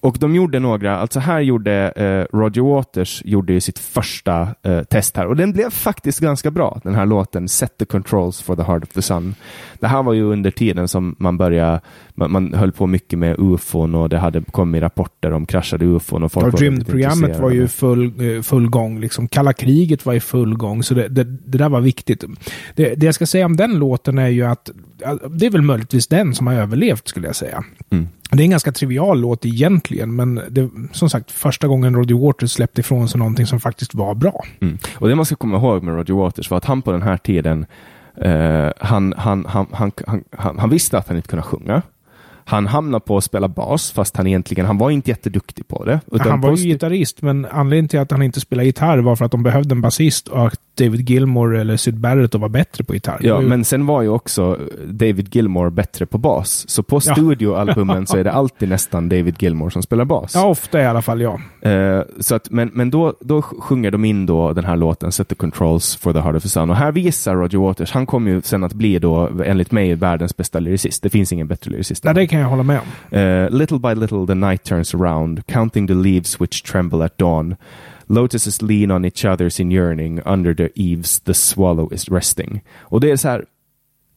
Och de gjorde några, alltså här gjorde eh, Roger Waters gjorde ju sitt första eh, test här och den blev faktiskt ganska bra, den här låten Set the Controls for the Heart of the Sun. Det här var ju under tiden som man började, man, man höll på mycket med ufon och det hade kommit rapporter om kraschade ufon och folk Och rymdprogrammet var ju full, eh, full gång. Liksom. Kalla kriget var i full gång, så det, det, det där var viktigt. Det, det jag ska säga om den låten är ju att det är väl möjligtvis den som har överlevt, skulle jag säga. Mm. Det är en ganska trivial låt egentligen, men det, som sagt, första gången Roger Waters släppte ifrån sig någonting som faktiskt var bra. Mm. Och det man ska komma ihåg med Roger Waters var att han på den här tiden, eh, han, han, han, han, han visste att han inte kunde sjunga. Han hamnade på att spela bas, fast han egentligen, han var inte jätteduktig på det. Han var ju gitarrist, men anledningen till att han inte spelade gitarr var för att de behövde en basist och att David Gilmore eller Syd Barrett att vara bättre på gitarr. Ja, var men sen var ju också David Gilmore bättre på bas. Så på Ja. studioalbumen så är det alltid nästan David Gilmore som spelar bas. ja, ofta i alla fall, ja. Eh, så att, men men då, då sjunger de in då den här låten Set the Controls for the Heart of the Sun. Och här visar Roger Waters, han kommer ju sen att bli då, enligt mig, världens bästa lyricist. Det finns ingen bättre lyricist. Nej, det kan jag hålla med om. Uh, little by little the night turns around, counting the leaves which tremble at dawn. Lotuses lean on each other's in yearning, under the eaves the swallow is resting. Och det är så här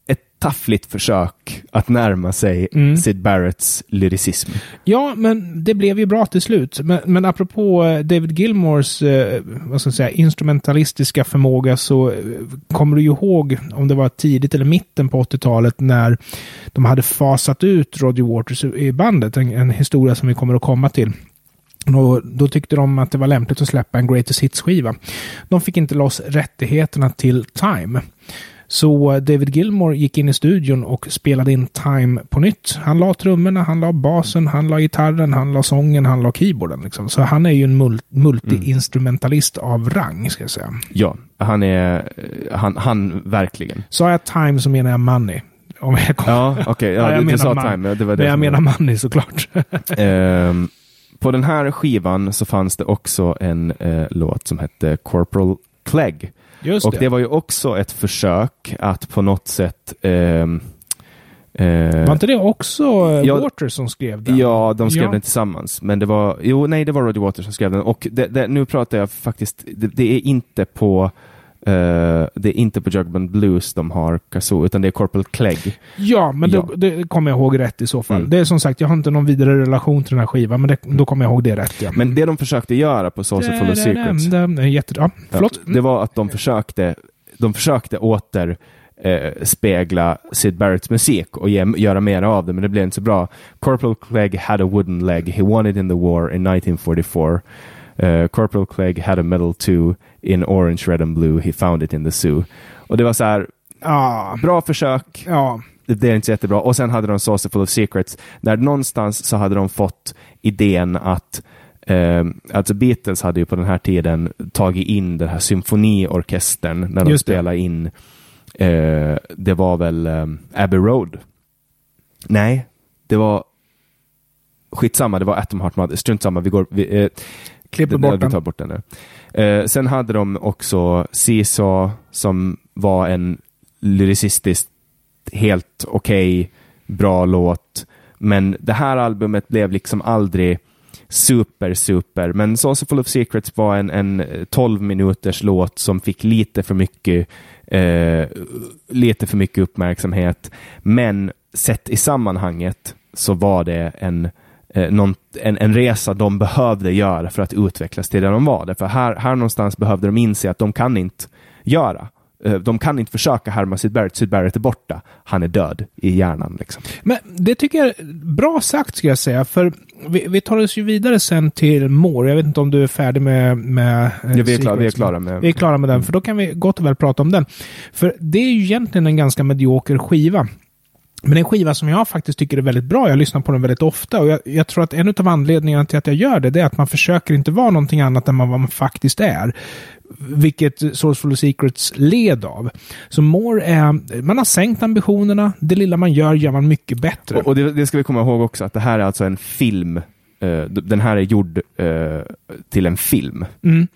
ett taffligt försök att närma sig Mm. Sid Barretts lyricism. Ja, men det blev ju bra till slut. Men, men apropå eh, David Gilmores eh, vad ska jag säga, instrumentalistiska förmåga så eh, kommer du ju ihåg om det var tidigt eller mitten på 80-talet när de hade fasat ut Roger Waters i bandet. En, en historia som vi kommer att komma till. Och då tyckte de att det var lämpligt att släppa en Greatest Hits-skiva. De fick inte loss rättigheterna till Time. Så David Gilmore gick in i studion och spelade in Time på nytt. Han la trummorna, han la basen, han la gitarren, han la sången, han la keyboarden. Liksom. Så han är ju en mul- multi-instrumentalist av rang, ska jag säga. Ja, han är, han, han verkligen. Sa jag Time så menar jag Money. Om jag kom- Ja, okej, Ja, ja, jag du, du menar sa man. time. Det var det Men jag menar Money såklart. Ehm, på den här skivan så fanns det också en eh, låt som hette Corporal Clegg. Just Och det. det var ju också ett försök att på något sätt... ehm, eh, Var inte det också eh, Ja. Waters som skrev den? Ja, de skrev Ja. den tillsammans. Men det var, jo, nej, det var Roger Waters som skrev den. Och det, det, nu pratar jag faktiskt, det, det är inte på eh, det är inte på Jugband Blues de har Kazoo, utan det är Corporal Clegg. Ja, men Ja. Då, det kommer jag ihåg rätt i så fall. Mm. Det är som sagt, jag har inte någon vidare relation till den här skivan, men det, då kommer jag ihåg det rätt. Ja. Men det de försökte göra på Full of Secrets, Det jätte... Ja, förlåt. Det var att de försökte, de försökte åter eh, spegla Sid Barretts musik och ge, göra mer av det, men det blev inte så bra. Corporal Clegg had a wooden leg. He won it in the war in 1944. Uh, Corporal Clegg had a medal too in orange, red and blue. He found it in the zoo. Och det var så här, Ja, bra försök. ja. Det det är inte så jättebra. Och sen hade de Saucer Full of Secrets. Där någonstans så hade de fått idén att Eh, alltså Beatles hade ju på den här tiden tagit in den här symfoniorkestern när de Just det. spelade in, eh, det var väl eh, Abbey Road? Nej, det var skitsamma, det var Atom Heart Mother, strunt samma, vi går, vi, eh, Klipper det- bort Vi den. tar bort den nu. Eh, sen hade de också Seesaw som var en lyricistiskt helt okej, bra låt. Men det här albumet blev liksom aldrig super, super. Men Saucer Full of Secrets var en, en eh, 12 minuters låt som fick lite för mycket eh, lite för mycket uppmärksamhet. Men sett i sammanhanget så var det en, eh, någon, en, en resa de behövde göra för att utvecklas till det de var. För här, här någonstans behövde de inse att de kan inte göra. Eh, De kan inte försöka härma Syd Barrett. Syd Barrett är borta. Han är död i hjärnan. Liksom. Men det tycker jag är bra sagt ska jag säga, för vi, vi tar oss ju vidare sen till More. Jag vet inte om du är färdig med... med eh, Ja, vi, är klara, vi är Secrets, klara med... Vi är klara med den, för då kan vi gott och väl prata om den. För det är ju egentligen en ganska medioker skiva. Men en skiva som jag faktiskt tycker är väldigt bra. Jag lyssnar på den väldigt ofta och jag, jag tror att en av anledningarna till att jag gör det, det är att man försöker inte vara någonting annat än vad man faktiskt är. Vilket Sourceful Secrets led av. Så More är, man har sänkt ambitionerna. Det lilla man gör gör man mycket bättre. Och, och det, det ska vi komma ihåg också, att det här är alltså en film. D- den här är gjord eh, till en film. Mm.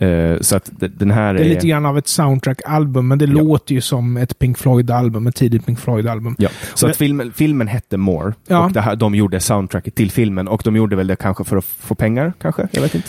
Eh, så att den här Det är lite grann av ett soundtrack-album, men det låter ju som ett Pink Floyd-album, ett tidigt Pink Floyd-album. Ja, så Men- att filmen, filmen hette More Ja. och det här, de gjorde soundtracket till filmen och de gjorde väl det kanske för att få pengar, kanske? Jag vet inte.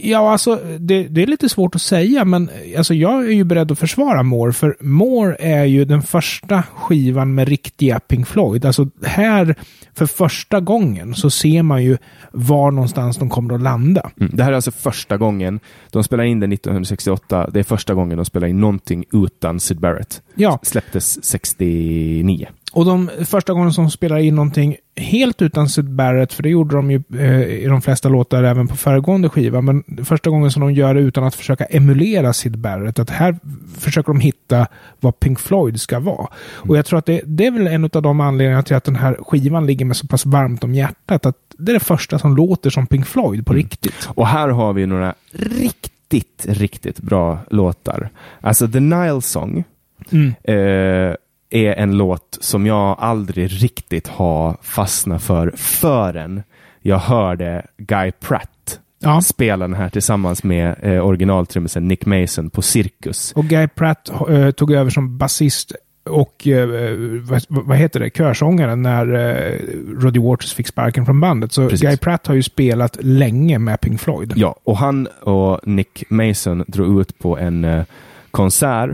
Ja, alltså det, det är lite svårt att säga, men alltså, jag är ju beredd att försvara More, för More är ju den första skivan med riktiga Pink Floyd. Alltså här, för första gången, så ser man ju var någonstans de kommer att landa. Mm. Det här är alltså första gången, de spelade in det 1968, det är första gången de spelar in någonting utan Syd Barrett. Ja, Släpptes 69. Och de första gången som spelar in någonting helt utan Syd Barrett, för det gjorde de ju eh, i de flesta låtar även på föregående skiva, men första gången som de gör det utan att försöka emulera Syd Barrett, att här försöker de hitta vad Pink Floyd ska vara. Och jag tror att det, det är väl en av de anledningarna till att den här skivan ligger med så pass varmt om hjärtat, att det är det första som låter som Pink Floyd på riktigt. Och här har vi några riktigt, riktigt bra låtar. Alltså The Nile Song Mm. eh, är en låt som jag aldrig riktigt har fastnat för förrän jag hörde Guy Pratt Ja. spela den här tillsammans med eh, originaltrummisen Nick Mason på Cirkus. Och Guy Pratt eh, tog över som basist och eh, vad, vad heter det, körsångaren när eh, Roddy Waters fick sparken från bandet. Så Precis. Guy Pratt har ju spelat länge med Pink Floyd. Ja, och han och Nick Mason drog ut på en eh, konsert.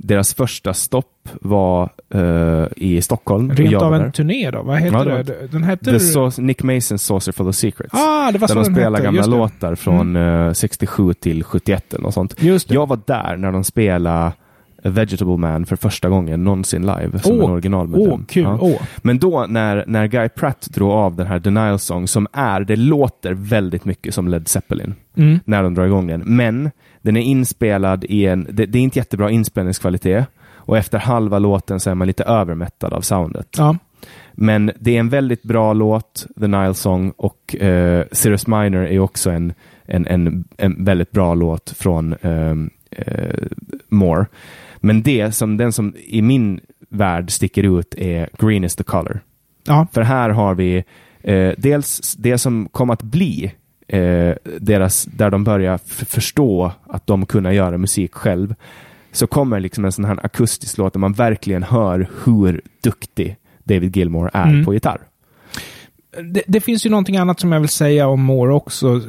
Deras första stopp var eh, i Stockholm. Rent av en där. turné då? Vad heter Ja, det? Den hette... The Sau- Nick Masons Saucer for the Secrets. ah, det var där så de spelar hette. gamla Just det. Mm. låtar från eh, 67 till 71 eller något sånt. Just det. Jag var där när de spelade A Vegetable Man för första gången någonsin live som Åh, en originalmedlem. Kul. Ja. Åh. Men då när, när Guy Pratt drog av den här Denial Song som är, det låter väldigt mycket som Led Zeppelin Mm. när de drar igång den. Men den är inspelad i en, det, det är inte jättebra inspelningskvalitet och efter halva låten så är man lite övermättad av soundet. Ja. Men det är en väldigt bra låt, The Nile Song, och eh, Cirrus Minor är också en, en, en, en väldigt bra låt från ehm, eh, More. Men det som, den som i min värld sticker ut är Green is the color. Ja. För här har vi eh, dels det som kom att bli eh, deras, där de börjar förstå att de kunna göra musik själv. Så kommer liksom en sån här akustisk låt där man verkligen hör hur duktig David Gilmour är Mm. på gitarr. Det, det finns ju någonting annat som jag vill säga om Moore också.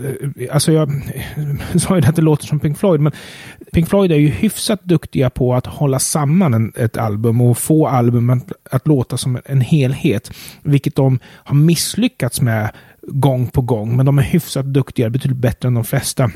Alltså jag sa ju att det låter som Pink Floyd, men Pink Floyd är ju hyfsat duktiga på att hålla samman en, ett album och få albumen att, att låta som en helhet. Vilket de har misslyckats med gång på gång, men de är hyfsat duktiga, betydligt bättre än de flesta.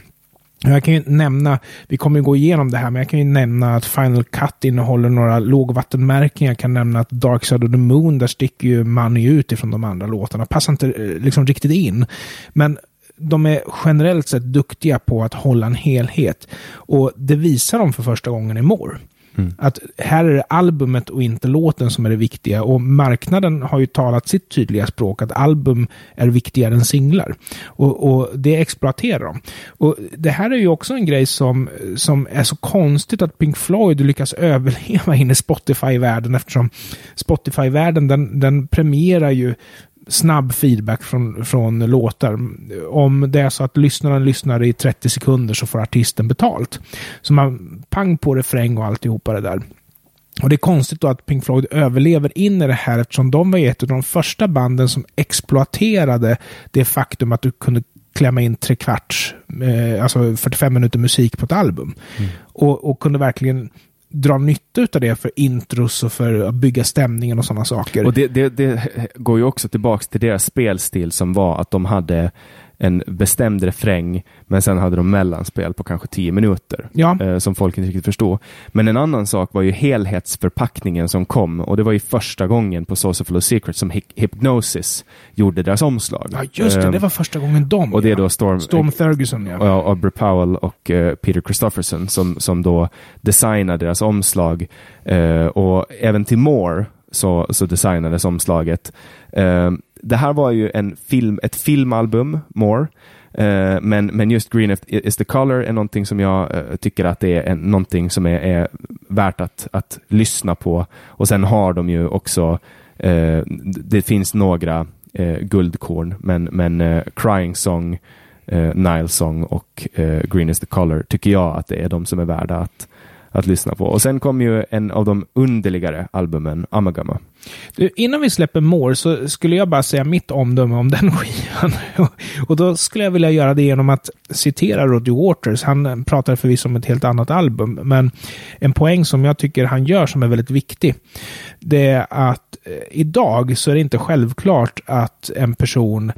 Jag kan ju nämna, vi kommer ju gå igenom det här, men jag kan ju nämna att Final Cut innehåller några lågvattenmärken. Jag kan nämna att Dark Side of the Moon, där sticker ju Money ut ifrån de andra låtarna. Passar inte eh, liksom riktigt in. Men de är generellt sett duktiga på att hålla en helhet. Och det visar de för första gången i More. Mm. Att här är det albumet och inte låten som är det viktiga. Och marknaden har ju talat sitt tydliga språk att album är viktigare än singlar. Och, och det exploaterar de. Och det här är ju också en grej som, som är så konstigt att Pink Floyd lyckas överleva in i Spotify-världen eftersom Spotify-världen den, den premierar ju snabb feedback från, från låtar. Om det är så att lyssnaren lyssnar i 30 sekunder så får artisten betalt. Så man pang på refräng och alltihopa det där. Och det är konstigt då att Pink Floyd överlever in i det här eftersom de var ett av de första banden som exploaterade det faktum att du kunde klämma in tre kvarts, eh, alltså 45 minuter musik på ett album. Och, och kunde verkligen dra nytta av det för intros och för att bygga stämningen och sådana saker. Och det, det, det går ju också tillbaks till deras spelstil som var att de hade en bestämd refräng, men sen hade de mellanspel på kanske tio minuter. Ja. Eh, som folk inte riktigt förstod. Men en annan sak var ju helhetsförpackningen som kom och det var ju första gången på for the Secret som Hy- Hypnosis gjorde deras omslag. Ja, just det. Eh, Det var första gången de. och det är då Storm, Storm Ferguson, ja. ja, Aubrey Powell och eh, Peter Christopherson som, som då designade deras omslag. Eh, och även till Moore så, så designades omslaget. Det här var ju en film, ett filmalbum, ”More”, Eh, men, men just Green is- the color är någonting som jag eh, tycker att det är en, någonting som är, är värt att, att lyssna på. Och sen har de ju också, eh, det finns några eh, guldkorn, men, men eh, Crying Song, eh, Nile Song och Green is the color tycker jag att det är de som är värda att, att lyssna på. Och sen kom ju en av de underligare albumen, Amagama. Du, innan vi släpper More så skulle jag bara säga mitt omdöme om den skivan. och då skulle jag vilja göra det genom att citera Roddy Waters. Han pratar förvisso om ett helt annat album, men en poäng som jag tycker han gör som är väldigt viktig, det är att eh, idag så är det inte självklart att en person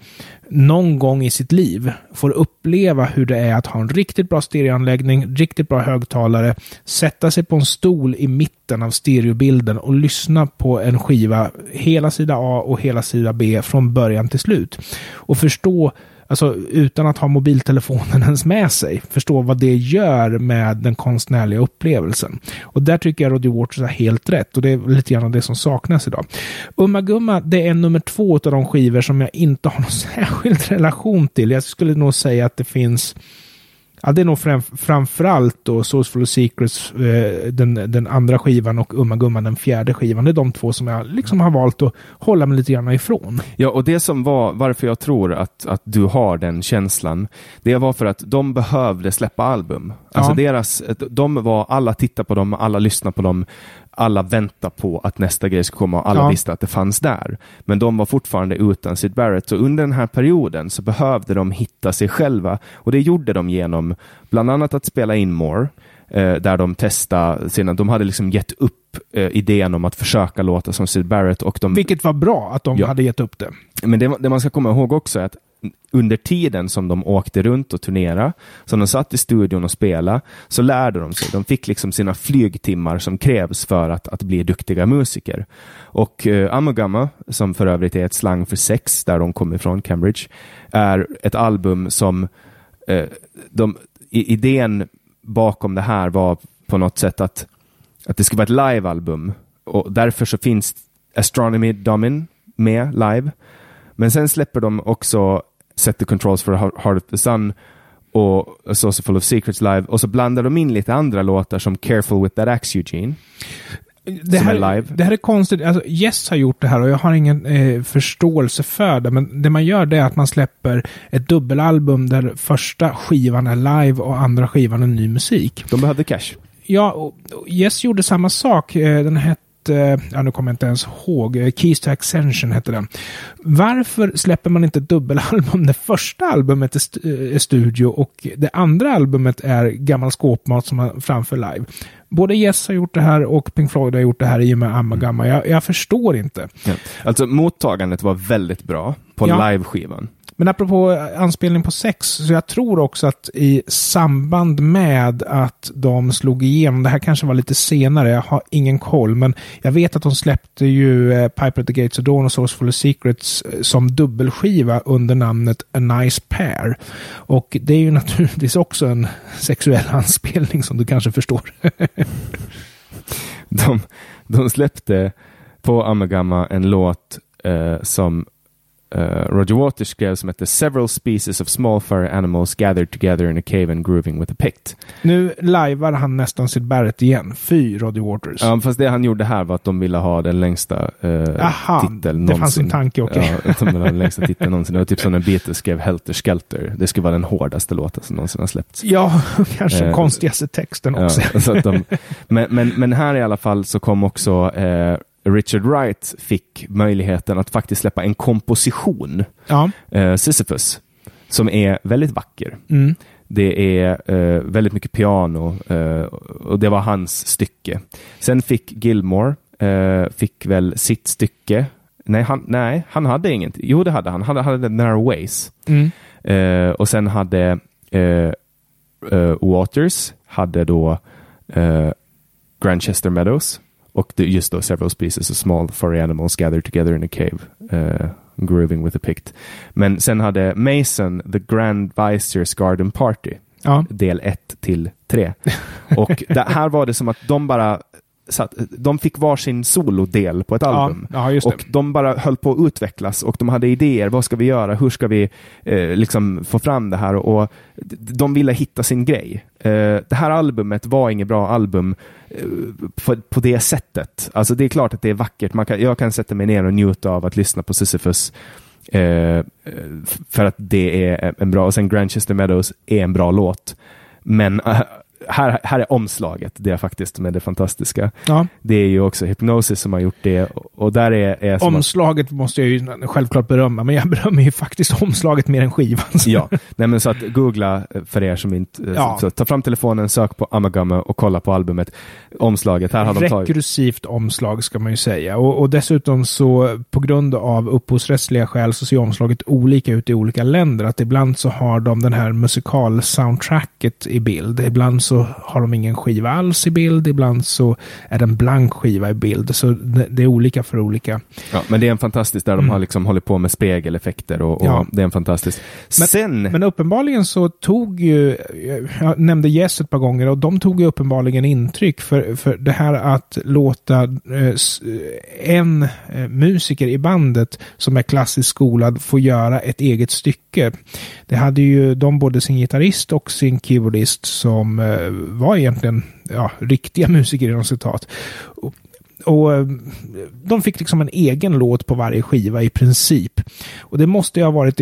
någon gång i sitt liv får uppleva hur det är att ha en riktigt bra stereoanläggning, riktigt bra högtalare, sätta sig på en stol i mitten av stereobilden och lyssna på en skiva, hela sida A och hela sida B från början till slut. Och förstå Alltså utan att ha mobiltelefonen ens med sig. Förstå vad det gör med den konstnärliga upplevelsen. Och där tycker jag Roddy Waters har helt rätt. Och det är lite grann det som saknas idag. Umma Gumma, det är nummer två av de skivor som jag inte har någon särskild relation till. Jag skulle nog säga att det finns Ja, det är nog fram, framförallt då Sourceful of Secrets, eh, den, den andra skivan och Umma Gumman, den fjärde skivan. Det är de två som jag liksom har valt att hålla mig lite grann ifrån. Ja, och det som var varför jag tror att, att du har den känslan, det var för att de behövde släppa album. Alltså Ja. deras, de var, alla tittade på dem, alla lyssnade på dem, alla väntade på att nästa grej skulle komma och alla Ja. visste att det fanns där. Men de var fortfarande utan Sid Barrett. Så under den här perioden så behövde de hitta sig själva och det gjorde de genom bland annat att spela in More, eh, där de testade sina, de hade liksom gett upp eh, idén om att försöka låta som Sid Barrett och de Vilket var bra att de Ja. hade gett upp det. men det, det man ska komma ihåg också är att under tiden som de åkte runt och turnerade, som de satt i studion och spelade, så lärde de sig. De fick liksom sina flygtimmar som krävs för att, att bli duktiga musiker. Och eh, Amagama, som för övrigt är ett slang för sex, där de kommer ifrån, Cambridge, är ett album som eh, de, idén bakom det här var på något sätt att, att det skulle vara ett livealbum. Och därför så finns Astronomy Domin med live. Men sen släpper de också Set the Controls for Heart of the Sun och A Saucer Full of Secrets live och så blandar de in lite andra låtar som Careful with that axe Eugene. Det här, är live. det här är konstigt. Alltså, Yes har gjort det här och jag har ingen eh, förståelse för det. Men det man gör det är att man släpper ett dubbelalbum där första skivan är live och andra skivan är ny musik. De behövde cash. Ja, och Yes gjorde samma sak. Eh, Den hette, ja nu kommer jag inte ens ihåg, eh, Keys to Ascension hette den. Varför släpper man inte ett dubbelalbum? Det första albumet är, st- är studio och det andra albumet är gammal skåpmat som man framför live. Både Yes har gjort det här och Pink Floyd har gjort det här i och med Amagamma. Jag, jag förstår inte. Ja. Alltså mottagandet var väldigt bra på Ja. liveskivan. Men apropå anspelning på sex, så jag tror också att i samband med att de slog igenom, det här kanske var lite senare, jag har ingen koll, men jag vet att de släppte ju eh, Piper at the Gates of Dawn och Sourceful of Secrets eh, som dubbelskiva under namnet A Nice Pair. Och det är ju naturligtvis också en sexuell anspelning som du kanske förstår. De, de släppte på Amagama en låt eh, som Roger Waters skrev som hette Several species of small furry animals gathered together in a cave and grooving with a pict. nu lajvar han nästan Sid Barrett igen. Fy, Roddy Waters. Ja, fast det han gjorde här var att de ville ha den längsta eh, Aha, titeln det någonsin. fanns en tanke, okej. Ja, att de ville ha den längsta titeln någonsin. Det var typ som när Beatles skrev Helter Skelter. Det skulle vara den hårdaste låten som någonsin har släppts. Ja, kanske Eh, konstigaste texten också. Ja, så att de, men, men, men här i alla fall så kom också eh, Richard Wright fick möjligheten att faktiskt släppa en komposition, Ja. eh, Sisyphus, som är väldigt vacker. Mm. Det är eh, väldigt mycket piano eh, och det var hans stycke. Sen fick Gilmore, eh, fick väl sitt stycke. Nej han, nej, han hade inget. Jo, det hade han. Han hade The Narrow Ways. Mm. Eh, och sen hade eh, Waters hade då Grandchester Meadows och det, just då several species of small furry animals gathered together in a cave eh, grooving with a pict. Men sen hade Mason The Grand Viziers Garden Party Ja. del 1 till 3. Och det, här var det som att de bara satt, de fick varsin solodel på ett album. Ja, ja. Och de bara höll på att utvecklas och de hade idéer. Vad ska vi göra? Hur ska vi eh, liksom få fram det här? Och de ville hitta sin grej. Eh, det här albumet var inget bra album eh, på, på det sättet. Alltså det är klart att det är vackert. Man kan, jag kan sätta mig ner och njuta av att lyssna på Sisyphus. Eh, för att det är en bra, och sen Grandchester Meadows är en bra låt. Men eh, här, här är omslaget, det är faktiskt med det fantastiska. Ja. Det är ju också Hypnosis som har gjort det och, där är, är som att- Omslaget måste jag ju självklart berömma, men jag berömmer ju faktiskt omslaget mer än skivan. Ja, nej men så att googla för er som inte... Ja. Så, ta fram telefonen, sök på Amagama och kolla på albumet. Omslaget, här har de tagit... Rekursivt omslag ska man ju säga. Och, och dessutom så på grund av upphovsrättsliga skäl så ser omslaget olika ut i olika länder. Att ibland så har de den här musikal-soundtracket i bild. Ibland så har de ingen skiva alls i bild. Ibland så är det en blank skiva i bild. Så det, är olika för olika. Ja, men det är en fantastisk, där de har liksom hållit på med spegeleffekter och, och Mm. Ja. det är en fantastisk. Men, Sen, men uppenbarligen så tog ju, jag nämnde Yes ett par gånger och de tog ju uppenbarligen intryck för, för det här att låta eh, s- en eh, musiker i bandet som är klassiskt skolad få göra ett eget stycke. Det hade ju de både sin gitarrist och sin keyboardist som eh, Eh, var egentligen ja, riktiga musiker inom citat. Och, och eh, de fick liksom en egen låt på varje skiva i princip. Och det måste ju ha varit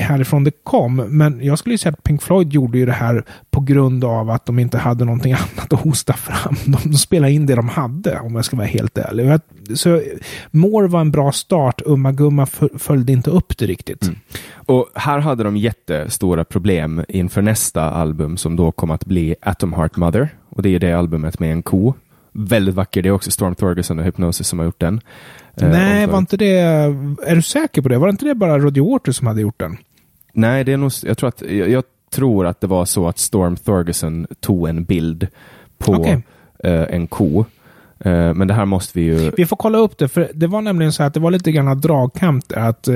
härifrån det kom. Men jag skulle ju säga att Pink Floyd gjorde ju det här på grund av att de inte hade någonting annat att hosta fram. De, spelade in det de hade, om jag ska vara helt ärlig. Så More var en bra start. Umma Gumma följde inte upp det riktigt. Mm. och här hade de jättestora problem inför nästa album som då kom att bli Atom Heart Mother. Och det är det albumet med en ko. Väldigt vacker. Det är också Storm Thorgerson och Hypnosis som har gjort den. Eh, Nej, var inte det... Är du säker på det? Var inte det bara Roger Waters som hade gjort den? Nej, det är nog, jag tror att, jag, jag tror att det var så att Storm Thorgerson tog en bild på Okej. eh, en ko. Eh, men det här måste vi ju... Vi får kolla upp det, för det var nämligen så att det var lite grann dragkamp att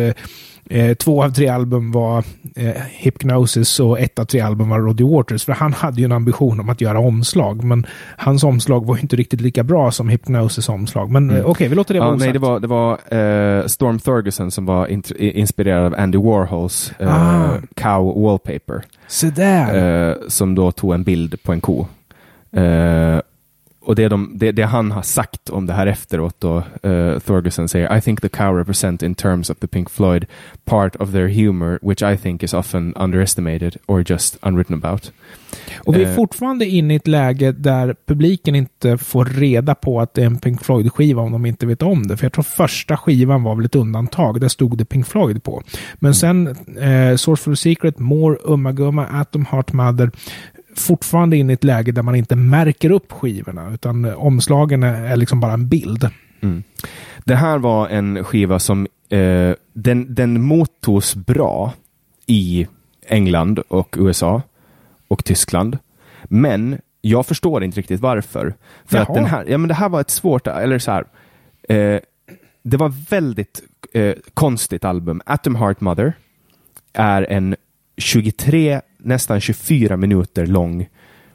eh, två av tre album var eh, Hypnosis och ett av tre album var Roger Waters. För han hade ju en ambition om att göra omslag, men hans omslag var ju inte riktigt lika bra som Hypnosis omslag. Men eh, okej, vi låter det vara Mm. Nej, osagt. det var, det var eh, Storm Thorgerson som var int- i- inspirerad av Andy Warhols eh, Ah. Cow Wallpaper. Se där! Eh, som då tog en bild på en ko. Och det, de, det, det han har sagt om det här efteråt då, uh, Thorgerson säger I think the cow represent in terms of the Pink Floyd part of their humor which I think is often underestimated or just unwritten about. Och vi är eh, fortfarande inne i ett läge där publiken inte får reda på att det är en Pink Floyd-skiva om de inte vet om det. För jag tror första skivan var väl ett undantag. Där stod det Pink Floyd på. Men sen eh, Source for the Secret, More, Umma Gumma, Atom Heart Mother. Fortfarande inne i ett läge där man inte märker upp skivorna. Utan omslagen är, är liksom bara en bild. Mm. Det här var en skiva som eh, den, den mottogs bra i England och USA och Tyskland. Men jag förstår inte riktigt varför. För Jaha. att den här, ja, men det här var ett svårt, eller så här. Eh, det var väldigt eh, konstigt album. Atom Heart Mother är en 23, nästan 24 minuter lång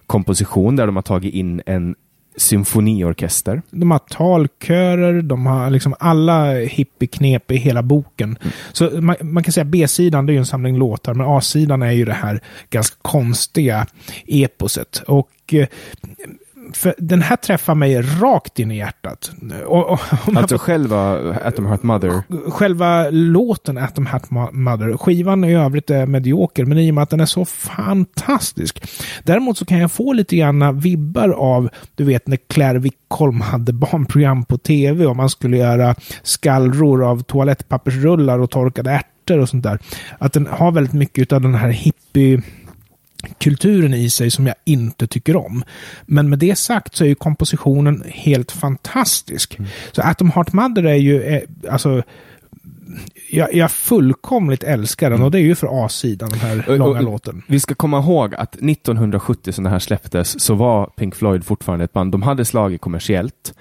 komposition där de har tagit in en symfoniorkester. De har talkörer, de har liksom alla hippieknep i hela boken. Så man, man kan säga B-sidan det är ju en samling låtar, men A-sidan är ju det här ganska konstiga eposet. Och eh, för den här träffar mig rakt in i hjärtat. Och, och, Alltså själva Atom Heart Mother. själva låten Atom Heart Mo- Mother. Skivan i övrigt är medioker, men i och med att den är så fantastisk. Däremot så kan jag få lite grann vibbar av, du vet när Claire Wickholm hade barnprogram på tv och man skulle göra skallror av toalettpappersrullar och torkade ärtor och sånt där. Att den har väldigt mycket av den här hippie kulturen i sig som jag inte tycker om. Men med det sagt så är ju kompositionen helt fantastisk. Så Atom Heart Mother är ju, eh, alltså, jag, jag fullkomligt älskar den och det är ju för A-sidan, den här Och- långa och- låten. Vi ska komma ihåg att 1970 som det här släpptes så var Pink Floyd fortfarande ett band. De hade slagit kommersiellt.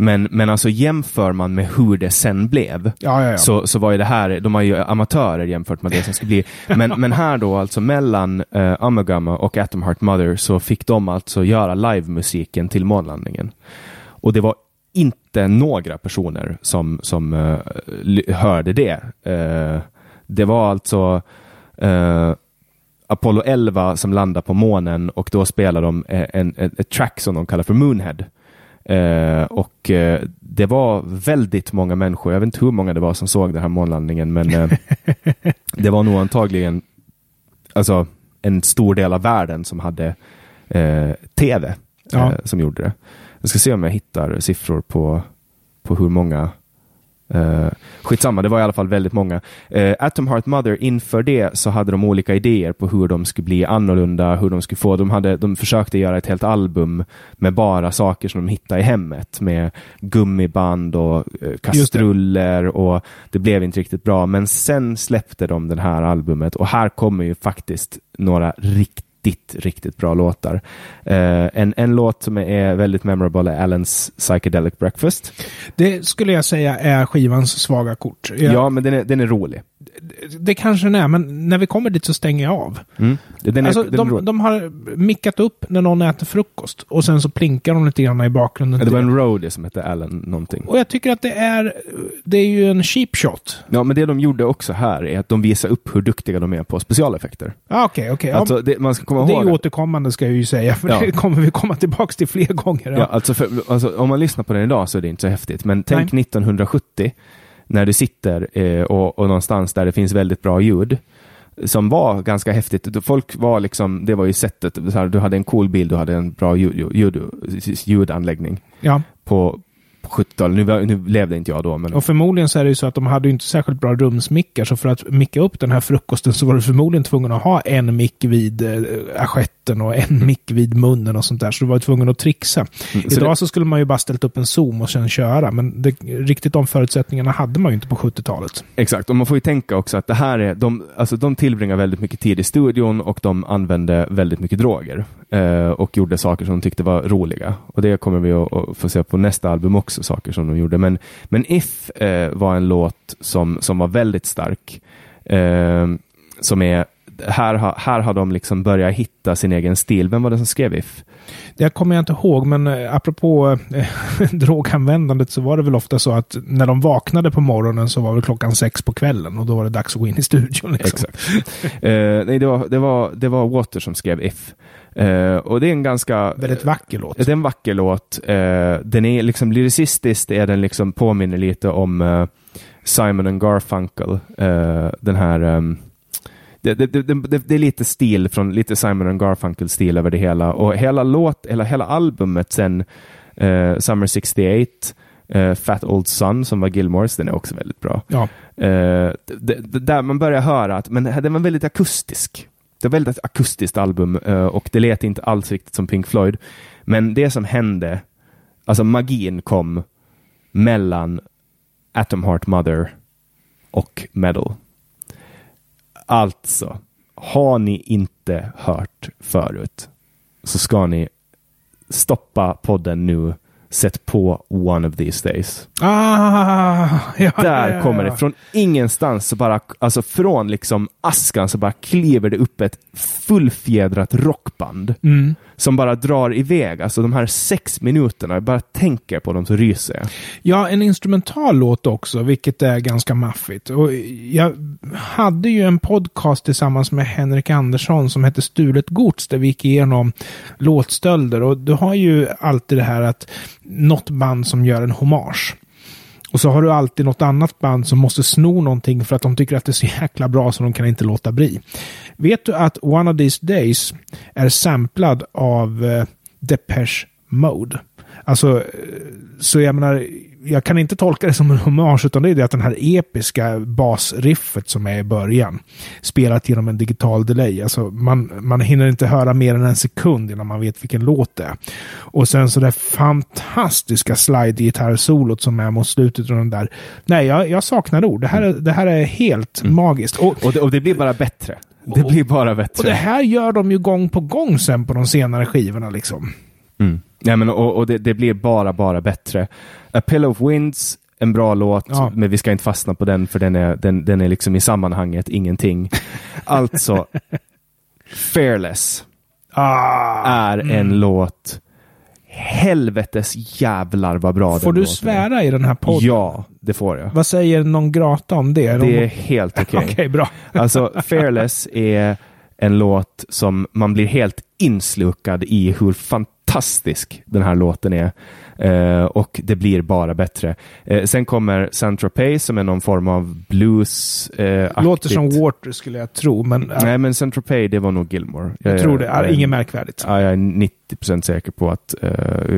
Men, men alltså jämför man med hur det sen blev Ja, ja, ja. så, så var ju det här, de var ju amatörer jämfört med det som skulle bli. Men, men här då alltså mellan uh, Amagama och Atom Heart Mother så fick de alltså göra livemusiken till månlandningen. Och det var inte några personer som, som ly- hörde det. Eh, det var alltså eh, Apollo 11 som landar på månen och då spelar de en, en, ett track som de kallar för Moonhead. Eh, och eh, det var väldigt många människor, jag vet inte hur många det var som såg den här månlandningen, men eh, det var nog antagligen alltså, en stor del av världen som hade eh, tv Ja. eh, som gjorde det. Jag ska se om jag hittar siffror på, på hur många Uh, skitsamma, det var i alla fall väldigt många. Uh, Atom Heart Mother, inför det så hade de olika idéer på hur de skulle bli annorlunda, hur de skulle få, de, hade, de försökte göra ett helt album med bara saker som de hittade i hemmet, med gummiband och uh, kastruller och det blev inte riktigt bra. Men sen släppte de det här albumet och här kommer ju faktiskt några riktigt riktigt, riktigt bra låtar. Eh, en, en låt som är väldigt memorable är Allens Psychedelic Breakfast. Det skulle jag säga är skivans svaga kort. Jag, Ja, men den är, den är rolig. Det kanske den är, men när vi kommer dit så stänger jag av. Mm. Är, alltså, de, de har mickat upp när någon äter frukost och sen så plinkar de lite grann i bakgrunden. Ja, det var en roadie som hette Allen någonting. Och jag tycker att det är, det är ju en cheap shot. Ja, men det de gjorde också här är att de visar upp hur duktiga de är på specialeffekter. Ja, Okej, okej. Ja, Alltså, det, man ska komma det är ihåg ju att- återkommande ska jag ju säga, för Ja. det kommer vi komma tillbaka till fler gånger. Ja, alltså, för, alltså om man lyssnar på den idag så är det inte så häftigt. Men tänk 1970 när du sitter eh, och, och någonstans där det finns väldigt bra ljud som var ganska häftigt. Folk var liksom, det var ju sättet, du hade en cool bil, du hade en bra ljud, ljud, ljudanläggning Ja. på, på 70-talet. Nu, nu levde inte jag då, men Och förmodligen så är det ju så att de hade inte särskilt bra rumsmickar, så för att micka upp den här frukosten så var du förmodligen tvungen att ha en mick vid eh, assieten och en mick vid munnen och sånt där, så du var tvungen att trixa. Mm, så Idag det- så skulle man ju bara ställt upp en zoom och sen köra, men det, riktigt de förutsättningarna hade man ju inte på 70-talet. Exakt, och man får ju tänka också att det här är, de, alltså de tillbringar väldigt mycket tid i studion och de använde väldigt mycket droger eh, och gjorde saker som de tyckte var roliga. Och det kommer vi att, att få se på nästa album också, saker som de gjorde. Men, men If eh, var en låt som, som var väldigt stark. Eh, som är, här, har- här har de liksom börjat hitta sin egen stil. Vem var det som skrev If? Det kommer jag inte ihåg, men eh, apropå eh, droganvändandet så var det väl ofta så att när de vaknade på morgonen så var det klockan sex på kvällen och då var det dags att gå in i studion. Liksom. Exakt. Eh, nej, det var, det, var, det var Water som skrev If. Eh, och det är en ganska... Väldigt vacker låt. Det är en vacker låt. Eh, den är liksom lyricistiskt är den liksom påminner lite om eh, Simon and Garfunkel. Den här... ehm, det, det, det, det, är lite stil från lite Simon and Garfunkel stil över det hela och hela låt, eller hela albumet sen Summer 68 eh, Fat Old Son som var Gilmores, den är också väldigt bra. Ja. Det, där man börjar höra att men den var väldigt akustisk. Det var väldigt akustiskt album eh, och det lät inte alls riktigt som Pink Floyd. Men det som hände, alltså magin kom mellan Atom Heart Mother och Metal. Alltså, har ni inte hört förut så ska ni stoppa podden nu, sätt på One of these days. Ah, ja, Där ja, kommer det. Från ingenstans, så bara, alltså från liksom askan så bara kliver det upp ett fullfjädrat rockband. Mm. Som bara drar iväg. Alltså de här sex minuterna, jag bara tänker på dem så ryser jag. Ja, en instrumental låt också, vilket är ganska maffigt. Och jag hade ju en podcast tillsammans med Henrik Andersson som hette Stulet Gods, där vi gick igenom låtstölder. Och du har ju alltid det här att något band som gör en hommage. Och så har du alltid något annat band som måste sno någonting för att de tycker att det är så jäkla bra så de kan inte låta bli. Vet du att One of These Days är samplad av eh, Depeche Mode? Alltså, eh, så jag menar, jag kan inte tolka det som en hommage, utan det är det att den här episka basriffet som är i början, spelat genom en digital delay. Alltså, man, man hinner inte höra mer än en sekund innan man vet vilken låt det är. Och sen så det fantastiska slide-gitarrsolot som är mot slutet av den där. Nej, jag, jag saknar ord. Det här, är- det här är helt magiskt. Och, Och det, och det blir bara bättre. Det blir bara bättre. och det här gör de ju gång på gång sen på de senare skivorna liksom. Mm. Nej, men, och och det, det blir bara, bara bättre. A Pill of Winds, en bra låt, Ja. men vi ska inte fastna på den för den är, den, den är liksom i sammanhanget ingenting. alltså, Fearless Ah, är en låt. Helvetes jävlar vad bra får den du låten är. svära i den här podden? Ja, det får jag. Vad säger någon grata om det? Är Det är de... helt okej. Okej, bra. Alltså, Fearless är en låt som man blir helt inslukad i hur fantastisk den här låten är. Eh, och det blir bara bättre. Eh, sen kommer Saint-Tropez som är någon form av blues eh, Låter som Water skulle jag tro, men äh, Nej, men Saint-Tropez det var nog Gilmore. jag tror det. Är jag- inget märkvärdigt. Ja, jag är 90% säker på att eh,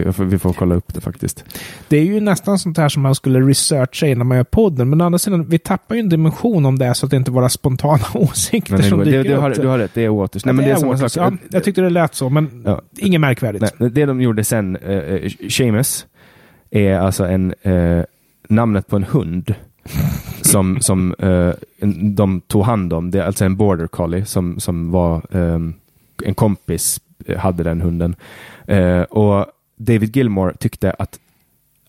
jag vi får kolla upp det faktiskt. Det är ju nästan sånt här som man skulle researcha innan man gör podden, men å andra sidan, vi tappar ju en dimension om det är så att det inte är våra spontana åsikter det, som dyker det, du, har, upp. du har rätt, det är Waters. Nej, men det är, det samma Waters. Ja, jag tyckte det lät så, men Ja. inget märkvärdigt. Nej, det de gjorde sen, uh, Seamus, är alltså en, eh, namnet på en hund som, som eh, de tog hand om. Det är alltså en border collie som, som var ehm, en kompis eh, hade den hunden. Eh, och David Gilmore tyckte att,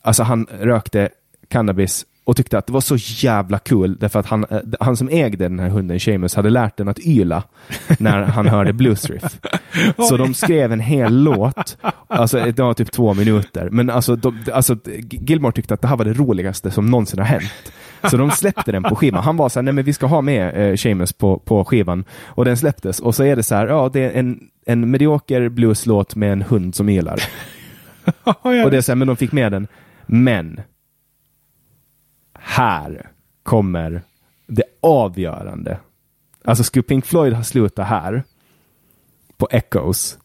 alltså han rökte cannabis och tyckte att det var så jävla kul därför att han, eh, han som ägde den här hunden, Seamus, hade lärt den att yla när han hörde bluesriff. Så de skrev en hel låt, alltså det var typ två minuter, men alltså, de, alltså Gilmore tyckte att det här var det roligaste som någonsin har hänt. Så de släppte den på skivan. Han var så här, nej men vi ska ha med eh, Seamus på, på skivan. Och den släpptes och så är det så här, ja det är en, en medioker blueslåt med en hund som ylar. Och det är så här, men de fick med den. Men här kommer det avgörande. Alltså skulle Pink Floyd ha slutat här på Echoes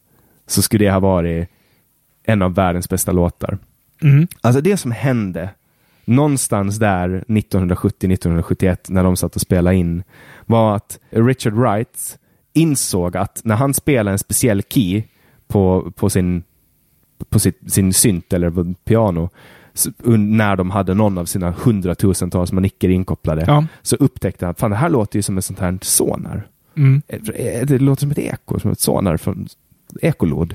så skulle det ha varit en av världens bästa låtar. Mm. Alltså det som hände någonstans där 1970-1971 när de satt och spelade in var att Richard Wright insåg att när han spelar en speciell key på, på sin på sitt, sin synt eller piano när de hade någon av sina hundratusentals manicker inkopplade Ja. så upptäckte han att det här låter ju som ett sånt här sonar. Mm. Eh, Det låter som ett eko, som ett sonar från ekolod.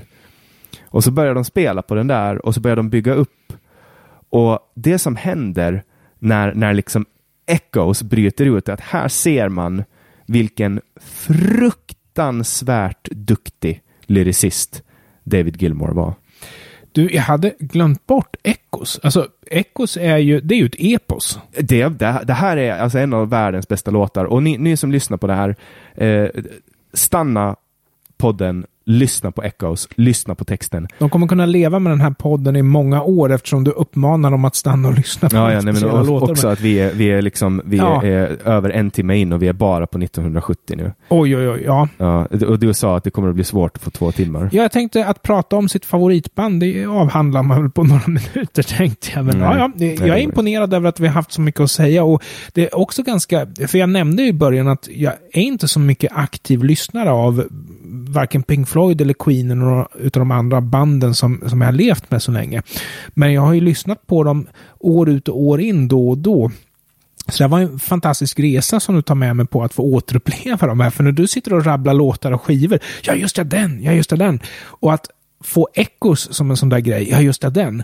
Och så börjar de spela på den där och så börjar de bygga upp. Och det som händer när, när liksom Echoes bryter ut är att här ser man vilken fruktansvärt duktig lyricist David Gilmore var. Du, jag hade glömt bort Echos. Alltså, Echos är ju, det är ju ett epos. Det, det, det här är alltså en av världens bästa låtar och ni, ni som lyssnar på det här, eh, stanna podden, lyssna på Echoes, lyssna på texten. De kommer kunna leva med den här podden i många år eftersom du uppmanar dem att stanna och lyssna på Ja, ja nej, men och, också att vi är, vi är, liksom, vi Ja. är över en timme in och vi är bara på 1970 nu. Oj, oj, oj. Ja. Ja, och du sa att det kommer att bli svårt att få två timmar. Ja, Jag tänkte att prata om sitt favoritband, det avhandlar man väl på några minuter tänkte jag. Men Nej. ja, ja, Nej, jag är imponerad över att vi har haft så mycket att säga. Och det är också ganska, för jag nämnde i början att jag är inte så mycket aktiv lyssnare av varken Pink Floyd eller Queen eller några utav de andra banden som, som jag har levt med så länge. Men jag har ju lyssnat på dem år ut och år in då och då. Så det var en fantastisk resa som du tar med mig på att få återuppleva de här. För när du sitter och rabblar låtar och skivor, ja just det, den, ja just det, den. Och att få Echos som en sån där grej, ja just det, den.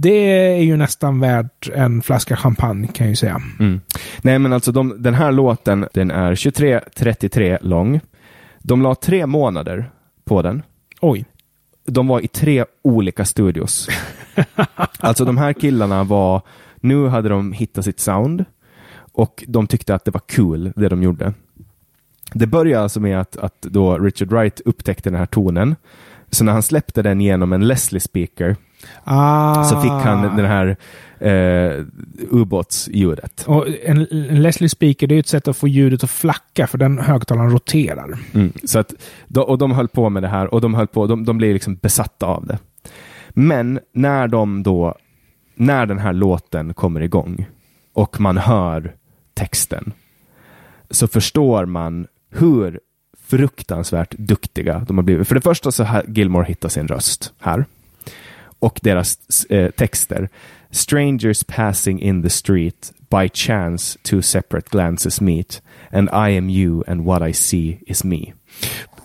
Det är ju nästan värt en flaska champagne kan jag ju säga. Mm. Nej, men alltså de, den här låten, den är 23.33 lång. De la tre månader på den. Oj. De var i tre olika studios. alltså de här killarna var, nu hade de hittat sitt sound och de tyckte att det var cool det de gjorde. Det började alltså med att, att då Richard Wright upptäckte den här tonen. Så när han släppte den genom en Leslie speaker Ah. så fick han den här eh, ubåtsljudet. Och en, en Leslie Speaker, det är ju ett sätt att få ljudet att flacka, för den högtalaren roterar. Mm. Så att, och de höll på med det här och de höll på, de, de blev liksom besatta av det. Men när de då, när den här låten kommer igång och man hör texten så förstår man hur fruktansvärt duktiga de har blivit. För det första så har Gilmore hittat sin röst här och deras eh, texter. Strangers passing in the street, by chance two separate glances meet, and I am you and what I see is me.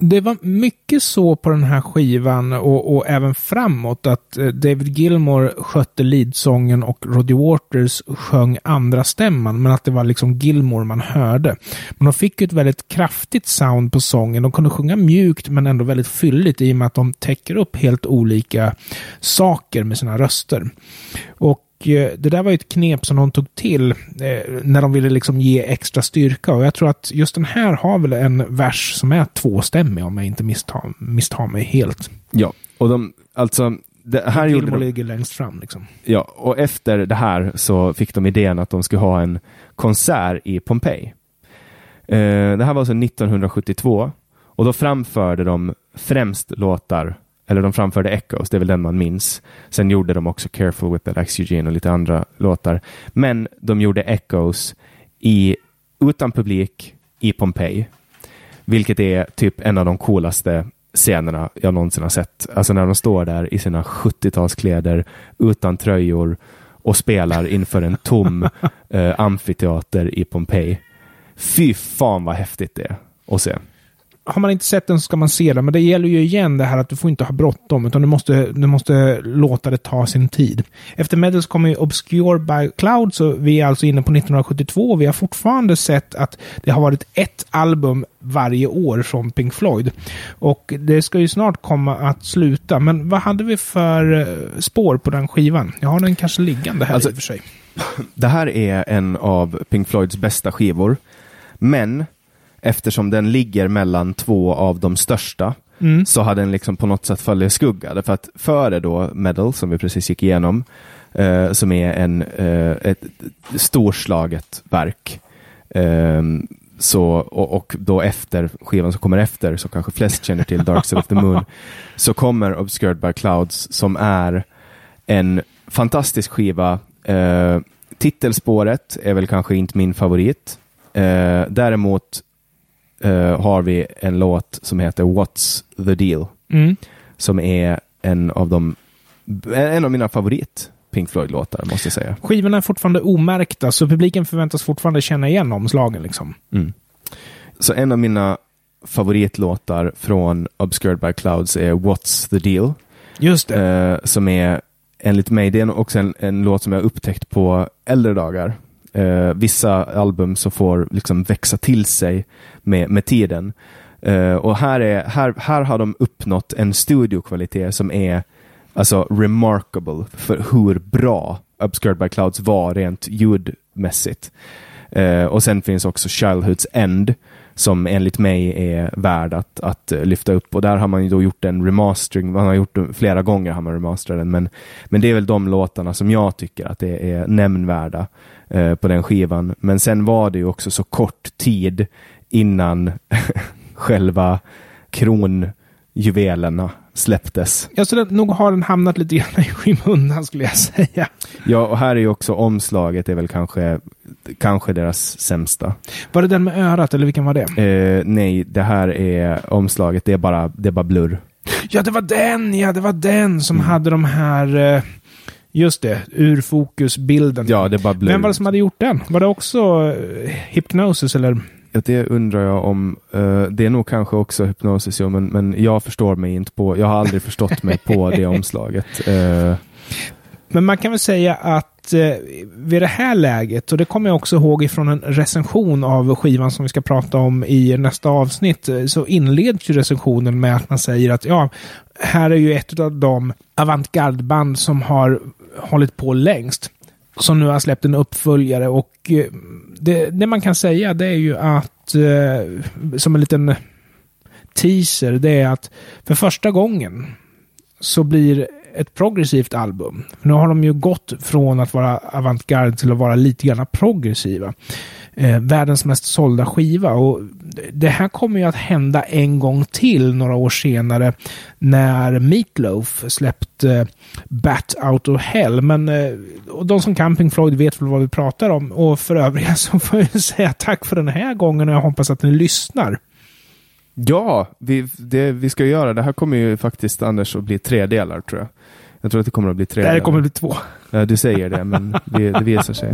Det var mycket så på den här skivan och, och även framåt att eh, David Gilmore skötte leadsången och Roddy Waters sjöng andra stämman men att det var liksom Gilmore man hörde. Men de fick ju ett väldigt kraftigt sound på sången. De kunde sjunga mjukt men ändå väldigt fylligt i och med att de täcker upp helt olika saker med sina röster. Eh, det där var ett knep som de tog till eh, när de ville liksom ge extra styrka. Och jag tror att just den här har väl en vers som är tvåstämmig om jag inte misstar, misstar mig helt. Ja, och de, alltså, det här gjorde Gilmore de, ligger längst fram liksom. ja, och efter det här så fick de idén att de skulle ha en konsert i Pompeji. Eh, det här var alltså 1972 och då framförde de främst låtar, eller de framförde Echoes, det är väl den man minns. Sen gjorde de också Careful with the Lex Eugene och lite andra låtar. Men de gjorde Echoes i, utan publik i Pompeji. Vilket är typ en av de coolaste scenerna jag någonsin har sett. Alltså när de står där i sina 70-talskläder utan tröjor och spelar inför en tom eh, amfiteater i Pompeji. Fy fan vad häftigt det är att se. Har man inte sett den så ska man se den. Men det gäller ju igen det här att du får inte ha bråttom, utan du måste, du måste låta det ta sin tid. Efter Medals kommer ju Obscure by Cloud, så vi är alltså inne på 1972. Vi har fortfarande sett att det har varit ett album varje år från Pink Floyd. Och det ska ju snart komma att sluta. Men vad hade vi för eh, spår på den skivan? Jag har den kanske liggande här Alltså- i och för sig. Det här är en av Pink Floyds bästa skivor. Men eftersom den ligger mellan två av de största Mm. så har den liksom på något sätt fallit i skugga. Därför att före då Medal, som vi precis gick igenom, eh, som är en, eh, ett storslaget verk. Eh, så, och, och då efter skivan som kommer efter, så kanske flest känner till Dark Side of the Moon, så kommer Obscured by Clouds som är en fantastisk skiva. Eh, titelspåret är väl kanske inte min favorit. Eh, däremot eh, har vi en låt som heter What's the deal? Mm. Som är en av de en av mina favorit Pink Floyd-låtar, måste jag säga. Skivorna är fortfarande omärkta, så publiken förväntas fortfarande känna igen omslagen. Liksom. Mm. Så en av mina favoritlåtar från Obscured by Clouds är What's the deal? Just det. Eh, som är enligt mig, det är också en, en låt som jag upptäckt på äldre dagar. Eh, vissa album som får liksom växa till sig med, med tiden. Eh, och här, är, här, här har de uppnått en studiokvalitet som är alltså remarkable för hur bra Obscured by Clouds var rent ljudmässigt. Eh, och sen finns också Childhood's End som enligt mig är värd att, att eh, lyfta upp. Och där har man ju då gjort en remastering, man har gjort det flera gånger har man remasterat den, men, men det är väl de låtarna som jag tycker att det är nämnvärda eh, på den skivan. Men sen var det ju också så kort tid innan själva kronjuvelerna släpptes. Jag skulle nog har den hamnat lite grann i skymundan skulle jag säga. Ja, och här är ju också omslaget är väl kanske, kanske deras sämsta. Var det den med örat eller vilken var det? Eh, nej, det här är omslaget, det är bara, det är bara blurr. Ja, det var den! Ja, det var den som hade de här... eh, Just det, ur fokusbilden. Ja, det bara blurr. Vem var det som hade gjort den? Var det också eh, Hypnosis eller? Det undrar jag om. eh, det är nog kanske också hypnosis, men, men jag förstår mig inte på, jag har aldrig förstått mig på det omslaget. Eh, Men man kan väl säga att eh, vid det här läget, och det kommer jag också ihåg ifrån en recension av skivan som vi ska prata om i nästa avsnitt, eh, så inleds ju recensionen med att man säger att ja, här är ju ett av de avantgardband som har hållit på längst. Som nu har släppt en uppföljare och eh, det, det man kan säga det är ju att, eh, som en liten teaser, det är att för första gången så blir ett progressivt album. Nu har de ju gått från att vara avantgarde till att vara lite grann progressiva. Eh, världens mest sålda skiva. Och det här kommer ju att hända en gång till några år senare när Meatloaf släppte eh, Bat Out of Hell. Men eh, och de som kan Pink Floyd vet väl vad vi pratar om. Och för övriga så får jag säga tack för den här gången och jag hoppas att ni lyssnar. ja, vi, det vi ska göra, det här kommer ju faktiskt Anders att bli tre delar tror jag. Jag tror att det kommer att bli tre Det här kommer att bli två. Ja, du säger det, men det, det visar sig.